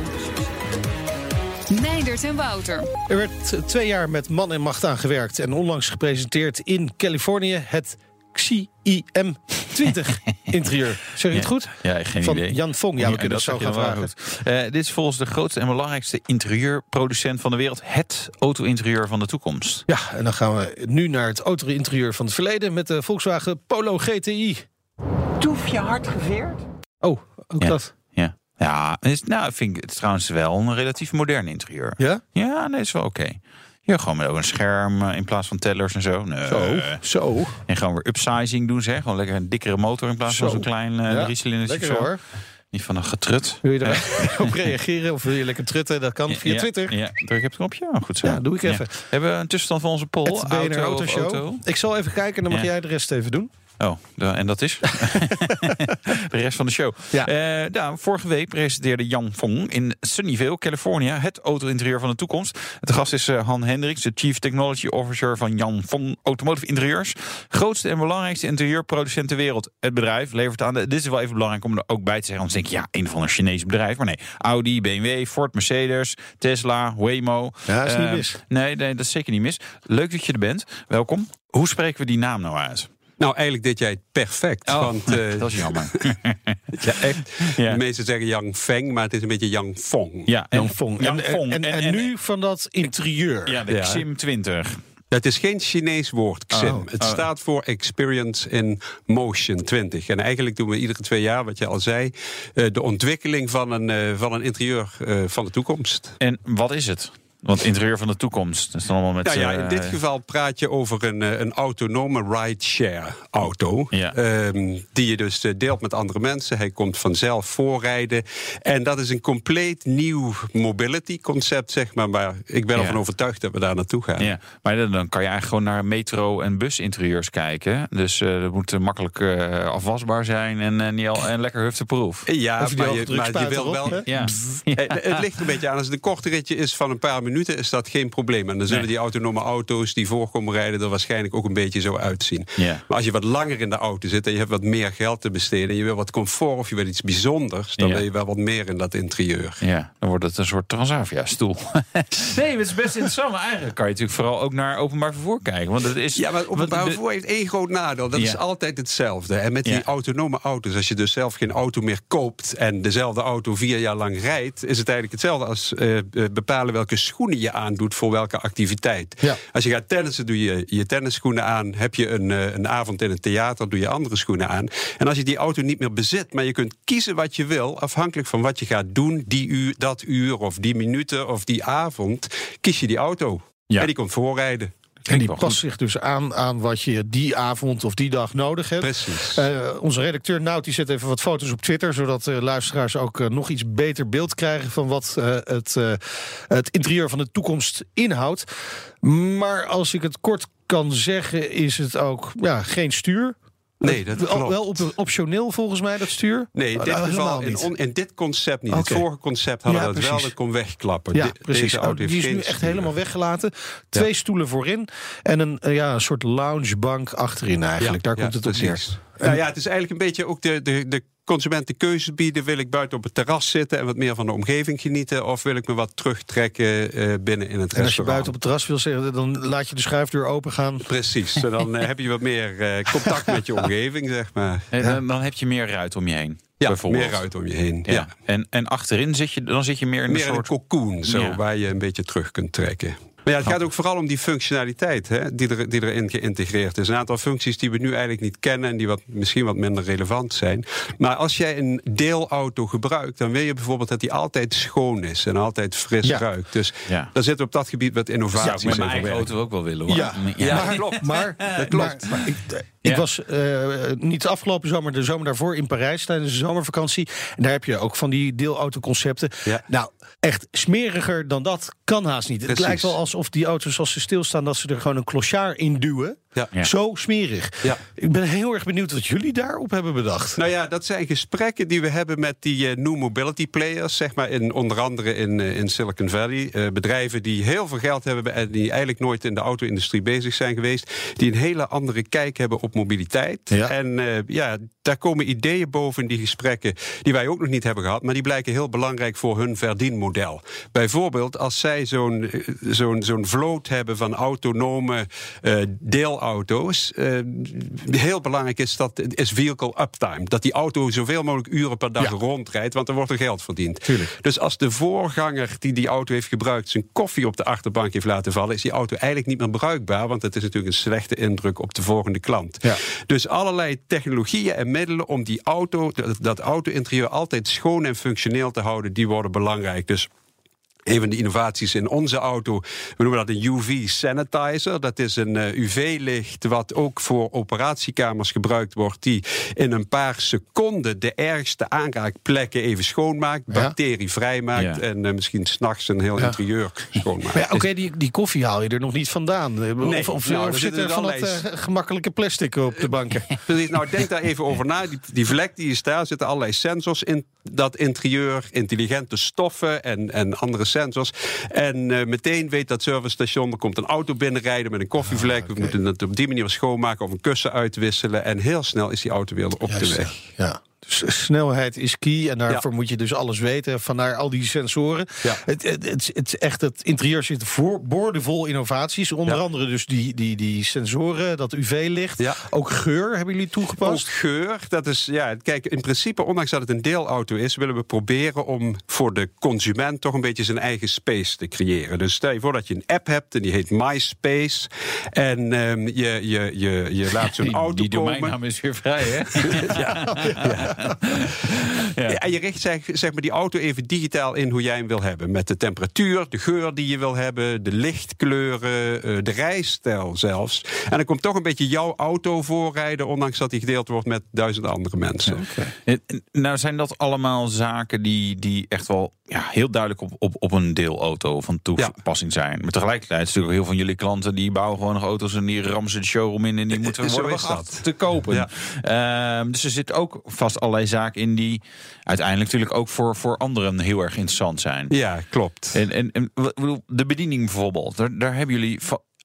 Meindert en Wouter. Er werd twee jaar met man en macht aan gewerkt en onlangs gepresenteerd in Californië het XI-IM 20 interieur. Zeg je het goed? Ja, geen Van idee. Jan Fong. Ja, we kunnen het dat zo gaan vragen. goed. Eh, dit is volgens de grootste en belangrijkste interieurproducent van de wereld. Het auto-interieur van de toekomst. Ja, en dan gaan we nu naar het auto-interieur van het verleden met de Volkswagen Polo GTI. Toef je hard geveerd? Oh, ook Ja. dat. Ja, ja het is, nou, vind ik het trouwens wel een relatief modern interieur. Ja? Ja, nee, is wel oké. Ja, gewoon met ook een scherm eh, in plaats van tellers en zo. Nee. Zo, zo. En gewoon weer upsizing doen ze. hè. Gewoon lekker een dikkere motor in plaats van Zo. zo'n klein eh Ja, driecilinder. Lekker hoor. Niet van een getrut. Wil je daar op reageren of wil je lekker trutten? Dat kan via Ja, Twitter. Ja, druk op het knopje. Oh, goed zo. Ja, doe ik even. Hebben we een tussenstand van onze poll? Auto auto? Ik zal even kijken en dan mag jij de rest even doen. Oh, en dat is? de rest van de show. Ja. Eh, nou, vorige week presenteerde Jan Fong in Sunnyvale, California, het auto-interieur van de toekomst. De gast is eh, Han Hendricks, de Chief Technology Officer van Jan Fong Automotive Interieurs. Grootste en belangrijkste interieurproducent ter wereld. Het bedrijf levert aan de. Dit is wel even belangrijk om er ook bij te zeggen. Anders denk je, ja, een of ander Chinees bedrijf. Maar nee, Audi, BMW, Ford, Mercedes, Tesla, Waymo. Ja, is niet Eh, mis. Nee, nee, dat is zeker niet mis. Leuk dat je er bent. Welkom. Hoe spreken we die naam nou uit? Nou, eigenlijk dit jij het perfect. Oh, want eh, dat is jammer. ja, echt, Ja. de meesten zeggen Yang Feng, maar het is een beetje Yang Fong. Ja, en, Jan Fong. Jan En, Fong. en, en, nu van dat interieur. Ja, de Ja. XIM 20. Het is geen Chinees woord, XIM. Oh, het oh. staat voor Experience in Motion 20. En eigenlijk doen we iedere twee jaar, wat je al zei, eh, de ontwikkeling van een, eh, van een interieur eh, van de toekomst. En wat is het? Want interieur van de toekomst. Dat is dan allemaal met. Nou ja, eh, in dit geval praat je over een, eh, een autonome rideshare auto. Ja. ehm, die je dus eh, deelt met andere mensen. Hij komt vanzelf voorrijden. En dat is een compleet nieuw mobility concept, zeg maar. Maar ik ben Ja. ervan overtuigd dat we daar naartoe gaan. Ja, maar dan- dan kan je eigenlijk gewoon naar metro- en businterieurs kijken. Dus eh dat moet makkelijk afwasbaar zijn en, eh, niet al, en lekker hufteproef. Ja, maar je, maar je drukspuit wil erop, wel. Ja. Het ligt een beetje aan. Als het een korte ritje is van een paar minuten, is dat geen probleem. En dan zullen Nee. die autonome auto's die voorkomen rijden er waarschijnlijk ook een beetje zo uitzien. Ja. Maar als je wat langer in de auto zit en je hebt wat meer geld te besteden en je wil wat comfort of je wil iets bijzonders, dan Ja. wil je wel wat meer in dat interieur. Ja, dan wordt het een soort Transavia-stoel. nee, het is best interessant. Maar eigenlijk kan je natuurlijk vooral ook naar openbaar vervoer kijken. Want het is, Ja, maar openbaar de- vervoer heeft één groot nadeel. Dat Ja. is altijd hetzelfde. En met die autonome auto's, als je dus zelf geen auto meer koopt... en dezelfde auto vier jaar lang rijdt... is het eigenlijk hetzelfde als eh, eh, bepalen welke schoen schoenen je aandoet voor welke activiteit. Ja. Als je gaat tennissen, doe je je tennisschoenen aan. Heb je een, eh, een avond in het theater, doe je andere schoenen aan. En als je die auto niet meer bezit, maar je kunt kiezen wat je wil, afhankelijk van wat je gaat doen, die uur, dat uur of die minuten of die avond, kies je die auto. Ja. En die komt voorrijden. En die past zich dus aan aan wat je die avond of die dag nodig hebt. Precies. Eh, onze redacteur Nout die zet even wat foto's op Twitter... zodat uh, luisteraars ook uh, nog iets beter beeld krijgen... van wat het, het interieur van de toekomst inhoudt. Maar als ik het kort kan zeggen, is het ook ja, geen stuur... Nee, dat klopt. Wel op, optioneel volgens mij, dat stuur? Nee, in dit geval, in, dit concept niet. Oké. Het vorige concept hadden Ja, we dat wel, dat kon wegklappen. Ja, De- precies. Deze Oh, die is nu echt helemaal weggelaten. Twee stoelen voorin en een, eh, ja, een soort loungebank achterin eigenlijk. Daar komt het op neer. Nou ja, het is eigenlijk een beetje ook de, de, de consument de keuze bieden. Wil ik buiten op het terras zitten en wat meer van de omgeving genieten? Of wil ik me wat terugtrekken eh, binnen in het En als je restaurant? buiten op het terras wil zitten, dan laat je de schuifdeur open gaan. Precies, dan eh, heb je wat meer eh, contact met je omgeving, zeg maar. En dan, dan heb je meer ruit om je heen. Ja, bijvoorbeeld. meer ruit om je heen. Ja. Ja. En, en achterin zit je, dan zit je meer in Meer een een soort... cocoon, zo, Ja. waar je een beetje terug kunt trekken. Maar ja, het gaat ook vooral om die functionaliteit hè, die, er, die erin geïntegreerd is. Een aantal functies die we nu eigenlijk niet kennen en die wat, misschien wat minder relevant zijn. Maar als jij een deelauto gebruikt, dan wil je bijvoorbeeld dat die altijd schoon is en altijd fris Ja. ruikt. Dus Ja. daar zit op dat gebied wat innovaties in mijn eigen auto ook wel willen hoor. Ja, ja. maar, klopt. Maar, Dat klopt. maar- maar ik, ik Ja. was eh, niet de afgelopen zomer, de zomer daarvoor in Parijs tijdens de zomervakantie. En daar heb je ook van die deelautoconcepten. Ja. Nou, echt smeriger dan dat kan haast niet. Het lijkt wel alsof die auto's als ze stilstaan, dat ze er gewoon een clochard in duwen. Ja. Zo smerig. Ja. Ik ben heel erg benieuwd wat jullie daarop hebben bedacht. Nou ja, dat zijn gesprekken die we hebben met die eh, new mobility players, zeg maar, in, onder andere in, eh, in Silicon Valley. Eh, bedrijven die heel veel geld hebben en die eigenlijk nooit in de auto-industrie bezig zijn geweest. Die een hele andere kijk hebben op mobiliteit. Ja. En ja, daar komen ideeën boven in die gesprekken die wij ook nog niet hebben gehad, maar die blijken heel belangrijk voor hun verdienmodel. Bijvoorbeeld als zij zo'n zo'n zo'n vloot hebben van autonome eh, deelauto's. eh, heel belangrijk is dat is vehicle uptime. Dat die auto zoveel mogelijk uren per dag Ja. rondrijdt, want er wordt er geld verdiend. Tuurlijk. Dus als de voorganger die die auto heeft gebruikt zijn koffie op de achterbank heeft laten vallen, is die auto eigenlijk niet meer bruikbaar, want het is natuurlijk een slechte indruk op de volgende klant. Ja. Dus allerlei technologieën en middelen om die auto, dat, dat auto-interieur altijd schoon en functioneel te houden, die worden belangrijk. Dus een van de innovaties in onze auto, we noemen dat een UV sanitizer. Dat is een eh, UV-licht wat ook voor operatiekamers gebruikt wordt, die in een paar seconden de ergste aanraakplekken even schoonmaakt, Ja. bacterievrij maakt Ja. en eh, misschien s'nachts een heel Ja. interieur schoonmaakt. Oké, die, die koffie haal je er nog niet vandaan. Eh, Nee, of of, nou, of er zit zitten er van dat eh, gemakkelijke plastic op de banken? Precies, nou denk daar even over na. Die, die vlek die is daar, zitten allerlei sensors in dat interieur, intelligente stoffen en, en andere sensors. En eh, meteen weet dat servicestation, er komt een auto binnenrijden met een koffievlek. We moeten het op die manier schoonmaken of een kussen uitwisselen. En heel snel is die auto weer op de weg. Ja. Snelheid is key en daarvoor moet je dus alles weten. Vandaar al die sensoren. Ja. Het, het, het, het, echt, het interieur zit voor, boordevol innovaties. Onder Ja. andere dus die, die, die sensoren, dat UV-licht. Ja. Ook geur hebben jullie Ook toegepast. geur, dat is, ja, kijk, in principe, ondanks dat het een deelauto is, willen we proberen om voor de consument toch een beetje zijn eigen space te creëren. Dus stel je voor dat je een app hebt en die heet MySpace. En ehm, je, je, je, je laat zo'n Die, auto die komen. domeinnaam is weer vrij, hè? Ja, En je richt zeg, zeg maar die auto even digitaal in hoe jij hem wil hebben. Met de temperatuur, de geur die je wil hebben, de lichtkleuren, eh, de rijstijl zelfs. En dan komt toch een beetje jouw auto voorrijden, ondanks dat die gedeeld wordt met duizend andere mensen. En- en Nou zijn dat allemaal zaken die, die echt wel ja, heel duidelijk op, op, op een deelauto van toepassing zijn. Maar tegelijkertijd is natuurlijk heel veel van jullie klanten die bouwen gewoon nog auto's en die rammen ze de showroom in en die moeten Zo worden is wacht dat. te kopen. Ja. Ehm, dus er zitten ook vast allerlei zaken in die uiteindelijk natuurlijk ook voor, voor anderen heel erg interessant zijn. Ja, klopt. En, en, en de bediening bijvoorbeeld, daar, daar hebben jullie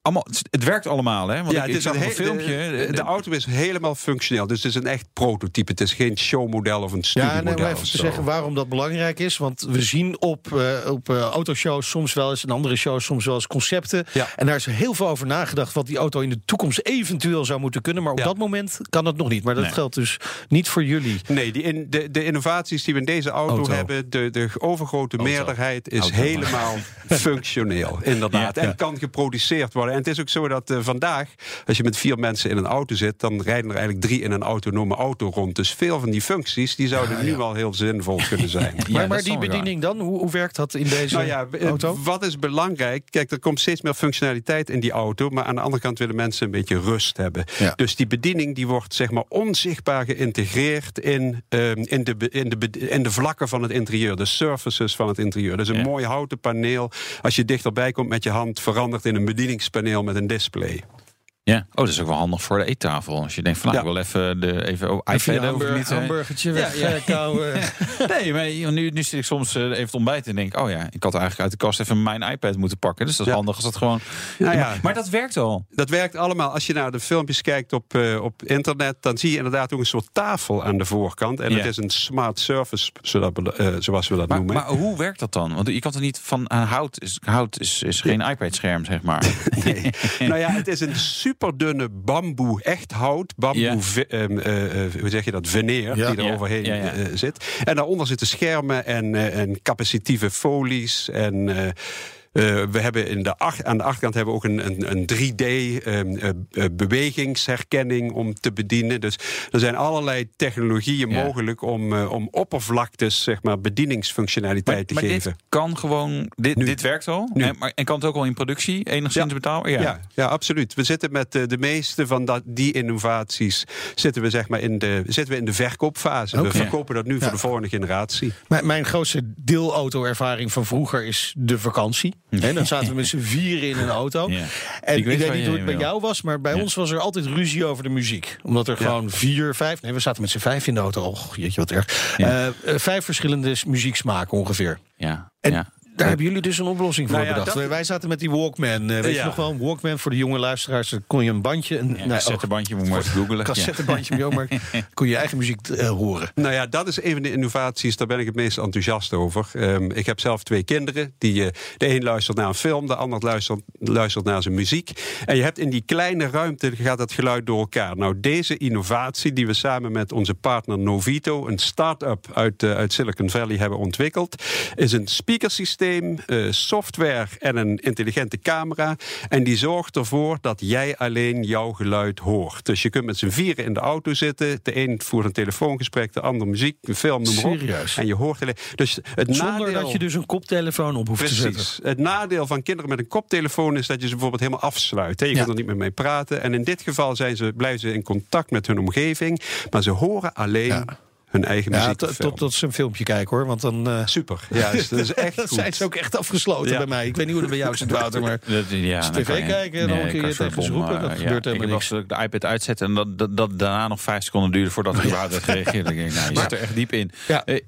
allemaal, het werkt allemaal, hè? Want ja, ik, ik is een een filmpje. De, de auto is helemaal functioneel. Dus het is een echt prototype. Het is geen showmodel of een Ja, studiemodel. nee, maar even te zeggen waarom dat belangrijk is. Want we zien op, eh, op eh, autoshows soms wel eens... en andere shows soms wel eens concepten. Ja. En daar is heel veel over nagedacht... wat die auto in de toekomst eventueel zou moeten kunnen. Maar op Ja. dat moment kan dat nog niet. Maar dat Nee. geldt dus niet voor jullie. Nee, die in, de, de innovaties die we in deze auto, Auto. hebben, de, de overgrote Auto. meerderheid is Auto. helemaal functioneel. Inderdaad. Ja, En ja. kan geproduceerd worden. En het is ook zo dat eh, vandaag, als je met vier mensen in een auto zit, dan rijden er eigenlijk drie in een autonome auto rond. Dus veel van die functies die zouden nu wel heel zinvol kunnen zijn. Ja, maar maar die bediening dan, hoe, hoe werkt dat in deze Nou ja, eh, auto? wat is belangrijk? Kijk, er komt steeds meer functionaliteit in die auto. Maar aan de andere kant willen mensen een beetje rust hebben. Ja. Dus die bediening die wordt zeg maar onzichtbaar geïntegreerd in, ehm, in, de, in, de, in de vlakken van het interieur. De surfaces van het interieur. Dus een Ja. mooi houten paneel. Als je dichterbij komt met je hand, verandert in een bedieningspaneel met een display. Ja, oh, dat is ook wel handig voor de eettafel. Als je denkt van, nou, Ja. ik wil even, de, even oh, iPad hamburger, niet. hamburgertje Ja, weg, ja. kouwen. Nee, maar nu, nu zit ik soms eh, even te ontbijten en denk, oh ja, ik had eigenlijk uit de kast even mijn iPad moeten pakken. Dus dat is Ja. handig als dat gewoon. Nou ja. maar, maar dat werkt al. Dat werkt allemaal. Als je naar de filmpjes kijkt op, eh, op internet, dan zie je inderdaad ook een soort tafel aan de voorkant. En het is een smart zodat we, eh, zoals we dat Maar, noemen. maar hoe werkt dat dan? Want je kan er niet van hout. Is, hout is, is geen iPad-scherm, zeg maar. Nee. nou ja, het is een superdunne bamboe, echt hout, bamboe, Ja. ehm, eh, eh, hoe zeg je dat, veneer, Ja. die er overheen eh, zit. En daaronder zitten schermen en, en capacitieve folies en... eh, we hebben in de ach- aan de achterkant hebben we ook een, een, een 3D ehm, eh, eh, bewegingsherkenning om te bedienen. Dus er zijn allerlei technologieën Ja. mogelijk om, eh, om oppervlaktes, zeg maar, bedieningsfunctionaliteit Maar, te maar geven. dit kan gewoon. Dit, Nu. dit werkt al. Nu. En, maar, en kan het ook al in productie enigszins Ja. betalen? Ja. Ja, absoluut. We zitten met de meeste van dat, die innovaties zitten we, zeg maar, in, de, zitten we in de verkoopfase. We verkopen dat nu Ja. voor de volgende generatie. Mijn, mijn grootste deelauto-ervaring van vroeger is de vakantie. Hè, dan zaten we met z'n vieren in een auto. Ja. En Ik ik weet niet hoe het bij jou was, maar bij Ja. ons was er altijd ruzie over de muziek. Omdat er Ja. gewoon vier, vijf... Nee, we zaten met z'n vijf in de auto. Och, jeetje, wat erg. Eh, eh, vijf verschillende muzieksmaken ongeveer. Ja. En ja. Daar hebben jullie dus een oplossing voor Nou ja, bedacht. dat- Wij zaten met die Walkman. eh, weet je nog wel, een Walkman voor de jonge luisteraars. Daar kon je een bandje... Een, oh, cassettebandje, moet je maar eens googelen. cassettebandje, ja. maar kon je je eigen muziek eh, horen. Nou ja, dat is een van de innovaties, daar ben ik het meest enthousiast over. Ehm, ik heb zelf twee kinderen. Die, eh, de een luistert naar een film, de ander luistert, luistert naar zijn muziek. En je hebt in die kleine ruimte gaat dat geluid door elkaar. Nou, deze innovatie die we samen met onze partner Novito, een start-up uit, uit Silicon Valley, hebben ontwikkeld, is een speakersysteem, eh, software en een intelligente camera. En die zorgt ervoor dat jij alleen jouw geluid hoort. Dus je kunt met z'n vieren in de auto zitten. De een voert een telefoongesprek, de ander muziek, een film, noem maar op. Serieus? En je hoort alleen. Dus het Zonder nadeel, dat je dus een koptelefoon op hoeft te zetten. Precies. Het nadeel van kinderen met een koptelefoon is dat je ze bijvoorbeeld helemaal afsluit. hè. Je Ja. kunt er niet meer mee praten. En in dit geval zijn ze, blijven ze in contact met hun omgeving. Maar ze horen alleen Ja. Hun eigen Ja, muziek. tot, tot, tot ze een filmpje kijken hoor. Want dan eh, Super. Ja, dus dat is echt dat goed. zijn ze ook echt afgesloten Ja. bij mij. Ik weet niet hoe het bij jou zit, Wouter. Maar Dat, ja, tv je- kijken en dan kun je bom, roepen, dat eh, gebeurt ja. helemaal Ik heb wel eens de iPad uitzetten en dat, dat, dat daarna nog vijf seconden duurde voordat ik überhaupt had gereageerd. Ik denk, nou, je zit er echt diep in. Ja. Eh,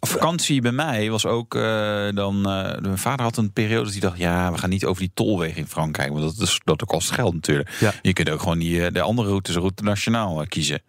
vakantie bij mij was ook eh, dan. eh, mijn vader had een periode dat hij dacht: ja, we gaan niet over die tolweg in Frankrijk. Want dat is dat ook kost geld natuurlijk. Ja. Je kunt ook gewoon die, de andere routes, route nationaal kiezen.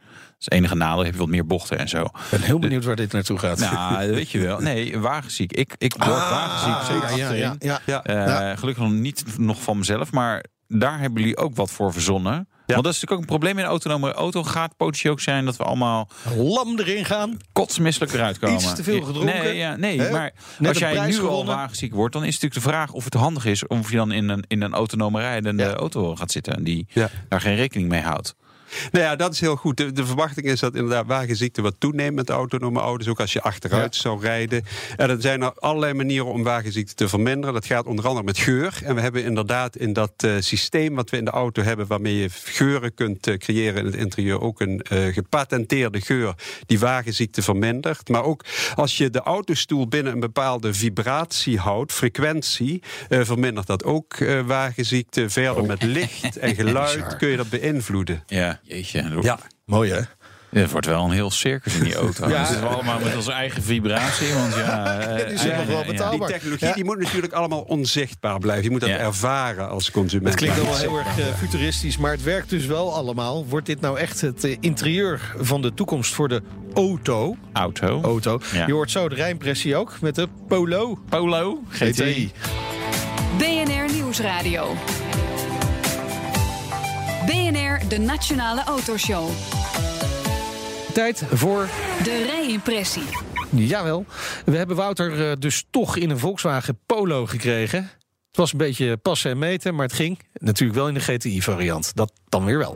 Is het enige nadeel, heb je wat meer bochten en zo. ik ben heel benieuwd waar dit naartoe gaat. Nou, weet je wel. Nee, wagenziek. Ik, ik word wagenziek. Zeker Ah, ja, ja, achterin. ja, ja. Ja. Eh, Gelukkig nog niet nog van mezelf, maar daar hebben jullie ook wat voor verzonnen. Want dat is natuurlijk ook een probleem in een autonome auto. Gaat potentieel ook zijn dat we allemaal Lam erin gaan. kotsmisselijk eruit komen. Iets te veel gedronken. Nee, ja, nee maar Net als jij nu al wagenziek wordt... dan is het natuurlijk de vraag of het handig is... of je dan in een, in een autonome rijdende Ja. auto gaat zitten... die Ja. daar geen rekening mee houdt. Nou ja, dat is heel goed. De, de verwachting is dat inderdaad wagenziekte wat toeneemt met autonome auto's. Ook als je achteruit zou rijden. En er zijn er allerlei manieren om wagenziekte te verminderen. Dat gaat onder andere met geur. En we hebben inderdaad in dat eh, systeem wat we in de auto hebben... waarmee je geuren kunt eh, creëren in het interieur... ook een eh, gepatenteerde geur die wagenziekte vermindert. Maar ook als je de autostoel binnen een bepaalde vibratie houdt... frequentie, vermindert dat ook wagenziekte. Verder met licht en geluid kun je dat beïnvloeden. Ja, jeetje. Ja. Mooi hè? Het wordt wel een heel circus in die auto. Ja. Ja. zitten we allemaal met onze eigen vibratie. Want ja, eh, Het is nog ja, wel ja, ja. Die betaalbaar. technologie Ja. die moet natuurlijk allemaal onzichtbaar blijven. Je moet dat Ja. ervaren als consument. Het klinkt allemaal heel erg eh, futuristisch, maar het werkt dus wel allemaal. Wordt dit nou echt het eh, interieur van de toekomst voor de auto? Auto. auto. Ja. Je hoort zo de rijimpressie ook met de Polo Polo. GTI. BNR Nieuwsradio. BNR, de Nationale Autoshow. Tijd voor, De rijimpressie. jawel, we hebben Wouter eh, dus toch in een Volkswagen Polo gekregen. Het was een beetje passen en meten, maar het ging. Natuurlijk wel in de GTI-variant. Dat dan weer wel.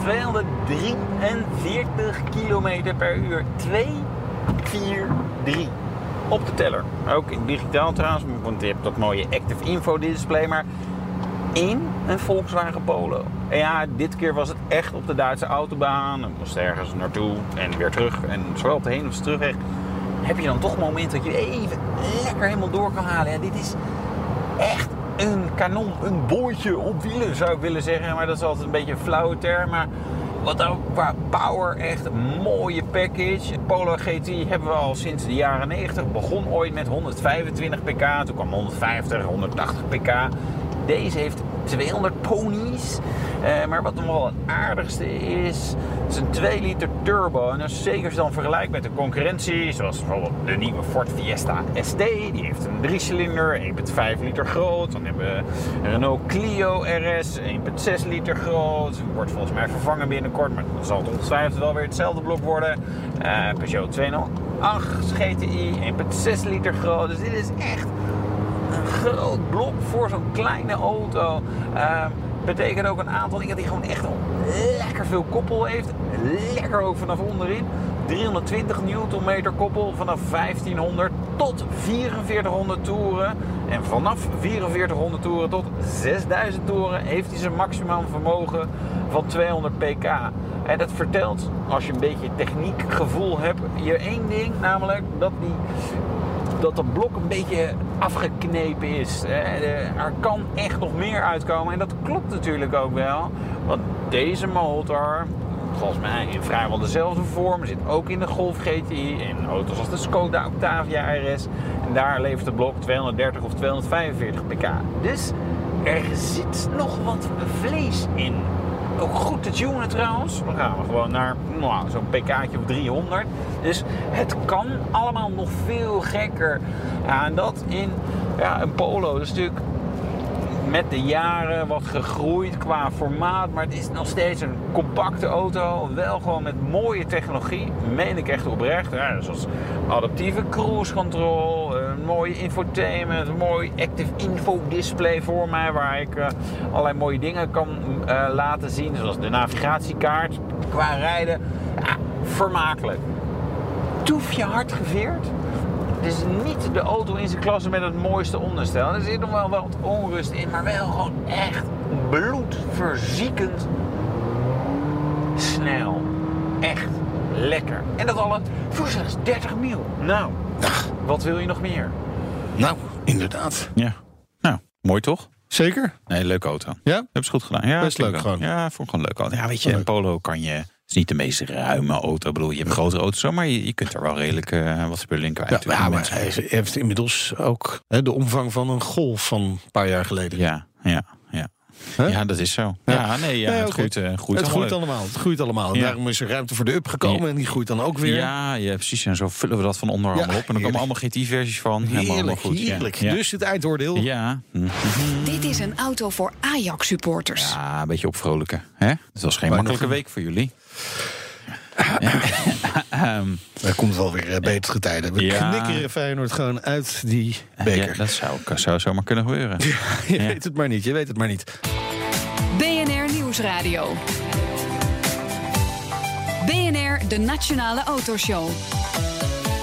243 km per uur. 2, 4, 3. Op de teller. Ook in digitaal trouwens, want je hebt dat mooie Active Info display. Maar in een Volkswagen Polo. En ja, dit keer was het echt op de Duitse autobaan. Ik moest ergens naartoe en weer terug. En zowel op de heen- als de terugweg heb je dan toch een moment dat je even lekker helemaal door kan halen. Dit is echt een kanon, een bootje op wielen zou ik willen zeggen. Maar dat is altijd een beetje een flauwe term. Maar wat ook qua power echt een mooie package. Polo GT hebben we al sinds de jaren 90. Begon ooit met 125 pk. Toen kwam 150, 180 pk. Deze heeft 200 ponies. Eh, maar wat nog wel het aardigste is, is een 2 liter turbo. En dat is zeker dan vergelijkt met de concurrentie, zoals bijvoorbeeld de nieuwe Ford Fiesta ST. Die heeft een 3-cilinder, 1,5 liter groot. Dan hebben we Renault Clio RS, 1,6 liter groot. Wordt volgens mij vervangen binnenkort, maar dan zal het ongetwijfeld wel weer hetzelfde blok worden. Eh, Peugeot 208 GTI, 1,6 liter groot. Dus dit is echt groot blok voor zo'n kleine auto. Ehm, betekent ook een aantal dingen die gewoon echt lekker veel koppel heeft. Lekker ook vanaf onderin. 320 Nm koppel vanaf 1500 tot 4400 toeren. En vanaf 4400 toeren tot 6000 toeren heeft hij zijn maximaal vermogen van 200 pk. En dat vertelt, als je een beetje techniekgevoel hebt, je één ding, namelijk dat die dat dat blok een beetje afgeknepen is. Eh, de- Er kan echt nog meer uitkomen. En dat klopt natuurlijk ook wel. Want deze motor, volgens mij in vrijwel dezelfde vorm, zit ook in de Golf GTI. In auto's als de Skoda Octavia RS. En daar levert het blok 230 of 245 pk. Dus er zit nog wat vlees in. Ook goed te tunen trouwens. Dan gaan we gewoon naar nou, zo'n pk'tje of 300. Dus het kan allemaal nog veel gekker. Ja, en dat in ja, een Polo. Dat is natuurlijk met de jaren wat gegroeid qua formaat. Maar het is nog steeds een compacte auto. Wel gewoon met mooie technologie. Meen ik echt oprecht. Ja, zoals adaptieve cruise control. Een mooie infotainment. Een mooi active info display voor mij. Waar ik eh, allerlei mooie dingen kan eh, laten zien. Zoals de navigatiekaart. Qua rijden. Ja, vermakelijk. Toef je hard geveerd? Het is niet de auto in zijn klasse met het mooiste onderstel. Er zit nog wel wat onrust in, maar wel gewoon echt bloedverziekend snel. Echt lekker. En dat alle voor slechts 30 mil. Nou, wat wil je nog meer? Nou, inderdaad. Ja. Nou, mooi toch? Zeker? Nee, leuke auto. Ja? Hebben ze goed gedaan. Ja, Best leuk wel. gewoon. Ja, vond ik gewoon leuk auto. Ja, weet je, een Polo kan je... Het is niet de meest ruime auto. Ik bedoel, je hebt een grotere auto, zo, maar je, je kunt er wel redelijk eh, wat spullen in kwijt. Ja, maar Mensen- hij heeft inmiddels ook hè, de omvang van een golf van een paar jaar geleden. Ja, ja, ja. Dat is zo. Ja. Ja, nee, ja, Nee, het groeit, eh, groeit het groeit allemaal. Het groeit allemaal. En Ja. Daarom is er ruimte voor de up gekomen. Ja. En die groeit dan ook weer. Ja, ja, precies. En zo vullen we dat van onder allemaal op. En dan komen allemaal GT-versies van. Helemaal Heerlijk, goed. Ja. heerlijk. Ja. Dus het eindoordeel. Ja. Hm. Dit is een auto voor Ajax-supporters. ja, een beetje opvrolijken. Hè? Het was geen makkelijke week voor jullie. Ehm, Er komt wel weer eh, betere tijden. We Ja. knikkeren Feyenoord gewoon uit die beker. ja, dat zou, zou zomaar kunnen gebeuren. je Ja. weet het maar niet, je weet het maar niet. BNR Nieuwsradio. BNR, de Nationale Autoshow.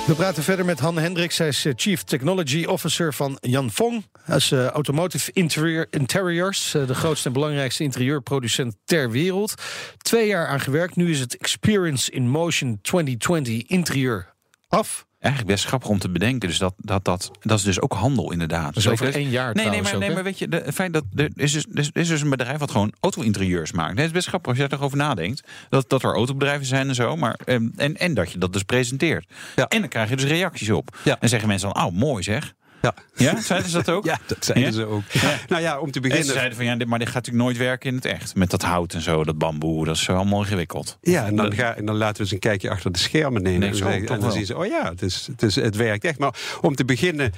We praten verder met Han Hendricks. Hij is eh, Chief Technology Officer van Jan Fong. Hij is eh, Automotive Interior, Interiors, eh, de grootste en belangrijkste interieurproducent ter wereld. Twee jaar aan gewerkt. Nu is het Experience in Motion 2020 interieur af. Eigenlijk best grappig om te bedenken. Dus dat, dat, dat, dat is dus ook handel inderdaad. Dus over één jaar Nee, nee, maar, ook, nee, maar weet je, de, feit dat er is, dus, is dus een bedrijf wat gewoon auto-interieurs maakt. Nee, het is best grappig als je erover nadenkt. Dat, dat er autobedrijven zijn en zo. Maar, ehm, en, en dat je dat dus presenteert. Ja. En dan krijg je dus reacties op. Ja. En zeggen mensen dan, oh, mooi zeg. Ja. Ja, zeiden ze dat ook? Ja, dat zeiden Ja? ze ook. Nou ja, om te En ze beginnen. zeiden van ja, dit, maar dit gaat natuurlijk nooit werken in het echt. Met dat hout en zo, dat bamboe, dat is zo allemaal ingewikkeld. Ja, en dan, ga, en dan laten we eens een kijkje achter de schermen nemen. Nee, zo, en dan wel. zien ze, oh ja, het, is, het, is, het werkt echt. Maar om te beginnen, 85%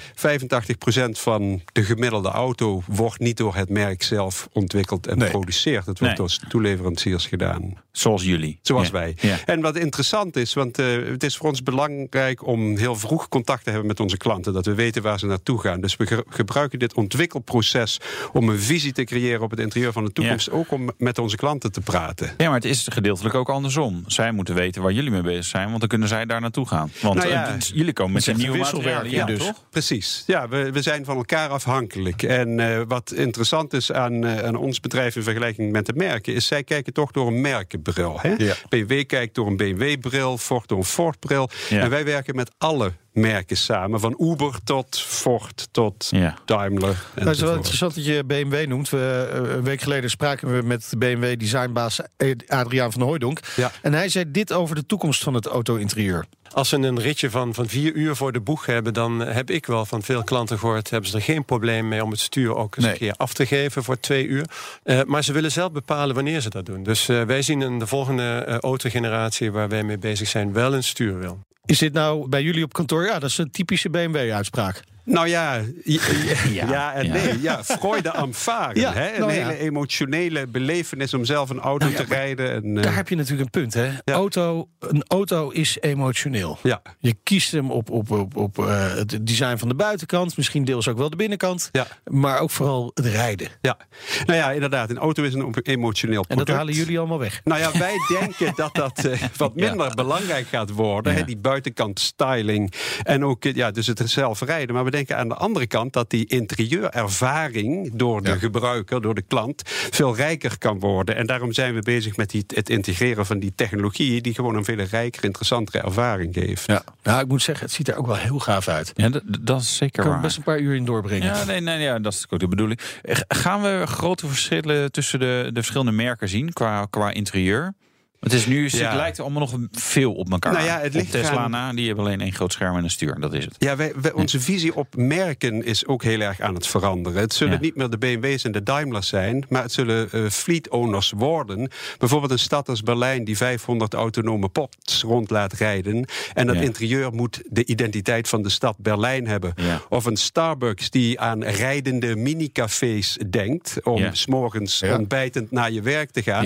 van de gemiddelde auto wordt niet door het merk zelf ontwikkeld en Nee. geproduceerd. Het wordt Nee. door toeleveranciers gedaan. Zoals jullie. Zoals wij. En wat interessant is, want eh, het is voor ons belangrijk om heel vroeg contact te hebben met onze klanten. Dat we weten waar ze naartoe gaan. Dus we ge- gebruiken dit ontwikkelproces om een visie te creëren op het interieur van de toekomst. Ook om met onze klanten te praten. Ja, maar het is gedeeltelijk ook andersom. Zij moeten weten waar jullie mee bezig zijn, want dan kunnen zij daar naartoe gaan. Want Nou ja, eh, jullie komen met een nieuwe. Ja, wisselwerking dus. toch? Precies. Ja, we, we zijn van elkaar afhankelijk. En eh, wat interessant is aan, eh, aan ons bedrijf in vergelijking met de merken, is zij kijken toch door een merkenbril. Hè? Ja. BMW kijkt door een BMW-bril, Ford door een Ford-bril. En wij werken met alle merken samen, van Uber tot Ford tot Ja. Daimler. Nou, het is wel interessant dat je BMW noemt. We, eh, een week geleden spraken we met BMW-designbaas Adriaan van Hooijdonk. Ja. En hij zei dit over de toekomst van het auto-interieur. Als ze een ritje van, van vier uur voor de boeg hebben, dan heb ik wel van veel klanten gehoord, hebben ze er geen probleem mee om het stuur ook eens Nee. een keer af te geven voor twee uur. Eh, maar ze willen zelf bepalen wanneer ze dat doen. Dus eh, wij zien in de volgende eh, autogeneratie waar wij mee bezig zijn wel een stuurwiel. Is dit nou bij jullie op kantoor? Ja, dat is een typische BMW-uitspraak. Nou ja, ja, ja, Ja. en nee. Ja, Freude aan varen. Hè? Een nou hele emotionele belevenis om zelf een auto Nou te rijden. En, eh, Daar heb je natuurlijk een punt, hè? Auto, een auto is emotioneel. ja. Je kiest hem op, op, op, op eh, het design van de buitenkant, misschien deels ook wel de binnenkant, maar ook vooral het rijden. Ja, nou ja, inderdaad. Een auto is een emotioneel En product. dat halen jullie allemaal weg. Nou ja, wij denken dat dat eh, wat minder belangrijk gaat worden. Hè, die buitenkant styling. En ook ja, dus het zelf rijden. Maar we denken aan de andere kant dat die interieurervaring door de gebruiker, door de klant, veel rijker kan worden. En daarom zijn we bezig met die, het integreren van die technologieën die gewoon een veel rijker, interessantere ervaring geeft. Ja. Nou, ik moet zeggen, het ziet er ook wel heel gaaf uit. Ja, dat, is zeker Ik kan er waar. best een paar uur in doorbrengen. Ja, nee, nee, ja, dat is ook de bedoeling. Gaan we grote verschillen tussen de, de verschillende merken zien qua, qua interieur? Het is nu, Ja. het lijkt allemaal nog veel op elkaar. Nou ja, het Op ligt Tesla na, die hebben alleen één groot scherm en een stuur. Dat is het. Ja, wij, wij- onze visie op merken is ook heel erg aan het veranderen. Het zullen Ja. niet meer de BMW's en de Daimlers zijn, maar het zullen eh, fleet owners worden. Bijvoorbeeld een stad als Berlijn die 500 autonome pots rond laat rijden. En dat Ja. interieur moet de identiteit van de stad Berlijn hebben. Of een Starbucks die aan rijdende minicafés denkt om Ja. s'morgens ontbijtend naar je werk te gaan.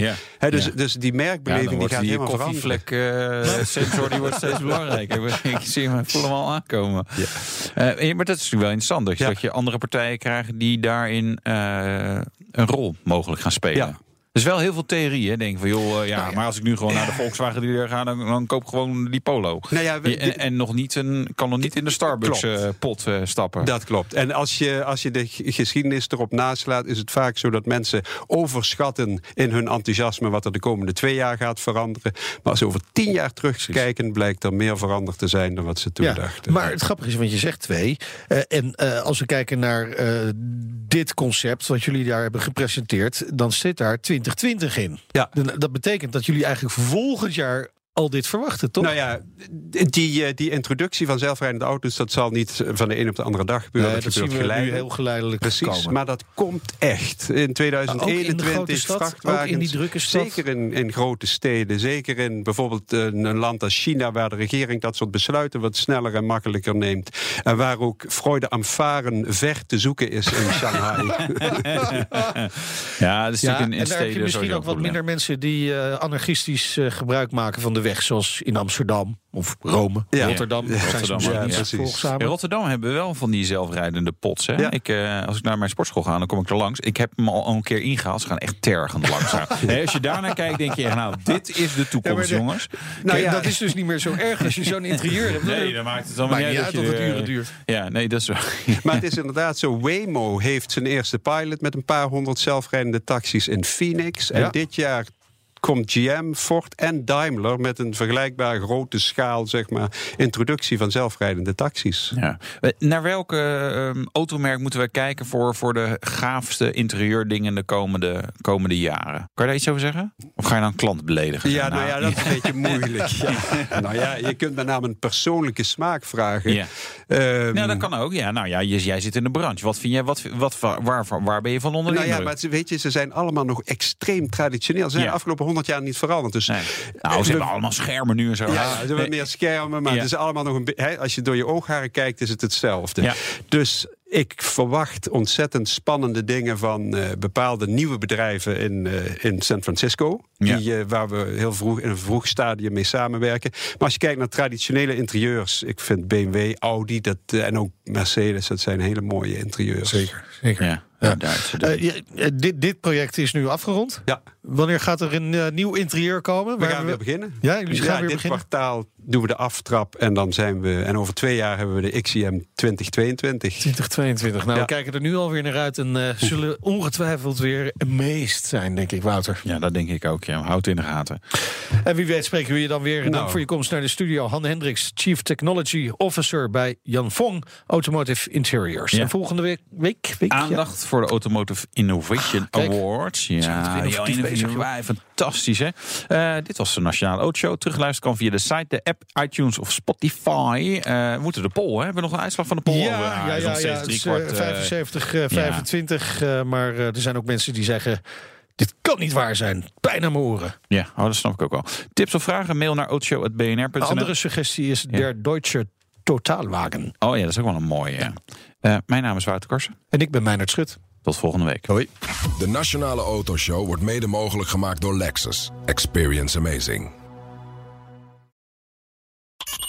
Dus, dus die merkbeleving die gaat helemaal veranderen. koffievlek eh, sensor die wordt steeds belangrijker. Ik zie hem, ik voel hem al aankomen. Eh, maar dat is natuurlijk wel interessant. Dat je, Ja. dat je andere partijen krijgt die daarin eh, een rol mogelijk gaan spelen. Ja. Er is wel heel veel theorie, hè? Denk van, joh, eh, ja, maar als ik nu gewoon naar de Volkswagen dealer ga, dan, dan koop ik gewoon die Polo. Nou ja, we- en, en nog niet een, kan nog niet in de Starbucks Klopt. eh, pot eh, stappen. Dat klopt. En als je, als je de geschiedenis erop naslaat, is het vaak zo dat mensen overschatten in hun enthousiasme wat er de komende twee jaar gaat veranderen. Maar als ze over tien jaar terugkijken, blijkt er meer veranderd te zijn dan wat ze toen Ja, dachten. maar het grappige is, want je zegt twee. eh, en eh, als we kijken naar eh, dit concept, wat jullie daar hebben gepresenteerd, dan zit daar 2020 in. Ja. Dat betekent dat jullie eigenlijk volgend jaar al dit verwachten, toch? Nou ja, die, eh, die introductie van zelfrijdende auto's, dat zal niet van de een op de andere dag gebeuren. Nee, dat zien gebeurt we nu geleidelijk. heel geleidelijk Precies, komen. maar dat komt echt. In Ook in de 2021 grote stad? vrachtwagens. Ook in die drukke stad? Zeker in, in grote steden. Zeker in bijvoorbeeld een, een land als China, waar de regering dat soort besluiten wat sneller en makkelijker neemt. En waar ook Freude aan varen ver te zoeken is in Shanghai. ja, dat is Ja, natuurlijk in, en in daar heb steden je misschien ook een wat minder mensen die eh, anarchistisch eh, gebruik maken van de weg, zoals in Amsterdam of Rome, Ja. Rotterdam. Ja, Rotterdam, ja, precies. In Rotterdam hebben we wel van die zelfrijdende pots. Hè? Ja. Ik, eh, als ik naar mijn sportschool ga, dan kom ik er langs. Ik heb hem al een keer ingehaald. Ze gaan echt tergend langzaam. Nee, als je daarnaar kijkt, denk je, nou, dit is de toekomst, Ja, maar de- jongens. Nou Kijk, dat is dus niet meer zo erg als je zo'n interieur hebt. Nee, dan maakt het dan Maakt niet uit dat dat je, het uren eh, duurt. Ja, nee, dat is zo. Maar het is inderdaad zo. Waymo heeft zijn eerste pilot met een paar honderd zelfrijdende taxis in Phoenix. En dit jaar komt GM, Ford en Daimler met een vergelijkbaar grote schaal, zeg maar, introductie van zelfrijdende taxis. Ja. Eh, Naar welke ehm, automerk moeten we kijken voor, voor de gaafste interieurdingen de komende, komende jaren? Kan je daar iets over zeggen? Of ga je dan klant beledigen? Ja, nou ja, dat is een beetje moeilijk. Ja. Nou ja, je kunt met name een persoonlijke smaak vragen. Ja. Ehm, Ja, dat kan ook. Ja, nou ja, jij, jij zit in de branche. Wat vind jij, wat, wat, waar, waar ben je van onder de Nou ja, maar ze- weet je, ze zijn allemaal nog extreem traditioneel. Ze zijn de afgelopen honderd jaar niet veranderd. Dus, Nou, ze hebben allemaal schermen nu en zo. Ja, ze hebben meer schermen, maar Ja. het is allemaal nog een hè, Als je door je oogharen kijkt, is het hetzelfde. Ja. Dus ik verwacht ontzettend spannende dingen van eh, bepaalde nieuwe bedrijven in, eh, in San Francisco. Ja. Die, eh, waar we heel vroeg in een vroeg stadium mee samenwerken. Maar als je kijkt naar traditionele interieurs, ik vind BMW, Audi dat, en ook Mercedes, dat zijn hele mooie interieurs. Zeker, zeker. Ja, ja. Duitse dingen. Eh, eh, dit, dit project is nu afgerond. Ja. Wanneer gaat er een eh, nieuw interieur komen? We Waar gaan weer beginnen. Ja, jullie gaan Ja, weer dit beginnen. kwartaal doen we de aftrap en dan zijn we. En over twee jaar hebben we de XCM 2022. 2022. Nou, Ja. we kijken er nu alweer naar uit en eh, zullen ongetwijfeld weer amazed zijn, denk ik, Wouter. Ja, dat denk ik ook. Ja. Houd in de gaten. En wie weet spreken we je dan weer. Dank Nou. voor je komst naar de studio. Han Hendricks, Chief Technology Officer bij Jan Fong Automotive Interiors. Ja. En volgende week... week, week ja. Aandacht voor de Automotive Innovation Kijk. Awards. Ja, innovatief bezig, fantastisch hè. Eh, dit was de Nationale Autoshow. Terugluisteren kan via de site, de app, iTunes of Spotify. Eh, we moeten de poll, hè? Hebben we nog een uitslag van de poll? Ja, Oh, ja, ja, nog steeds ja, het is, driekwart, eh, eh, 75, eh, 25. eh, maar eh, er zijn ook mensen die zeggen... dit kan niet waar zijn. Bijna mijn oren. Ja, oh, dat snap ik ook wel. Tips of vragen? Mail naar autoshow.bnr.nl. Een andere suggestie is der Deutsche Totaalwagen. Oh ja, dat is ook wel een mooie. Ja. Eh, mijn naam is Wouter Karsen. En ik ben Meijnerd Schut. Tot volgende week. Hoi. De Nationale Autoshow wordt mede mogelijk gemaakt door Lexus. Experience amazing.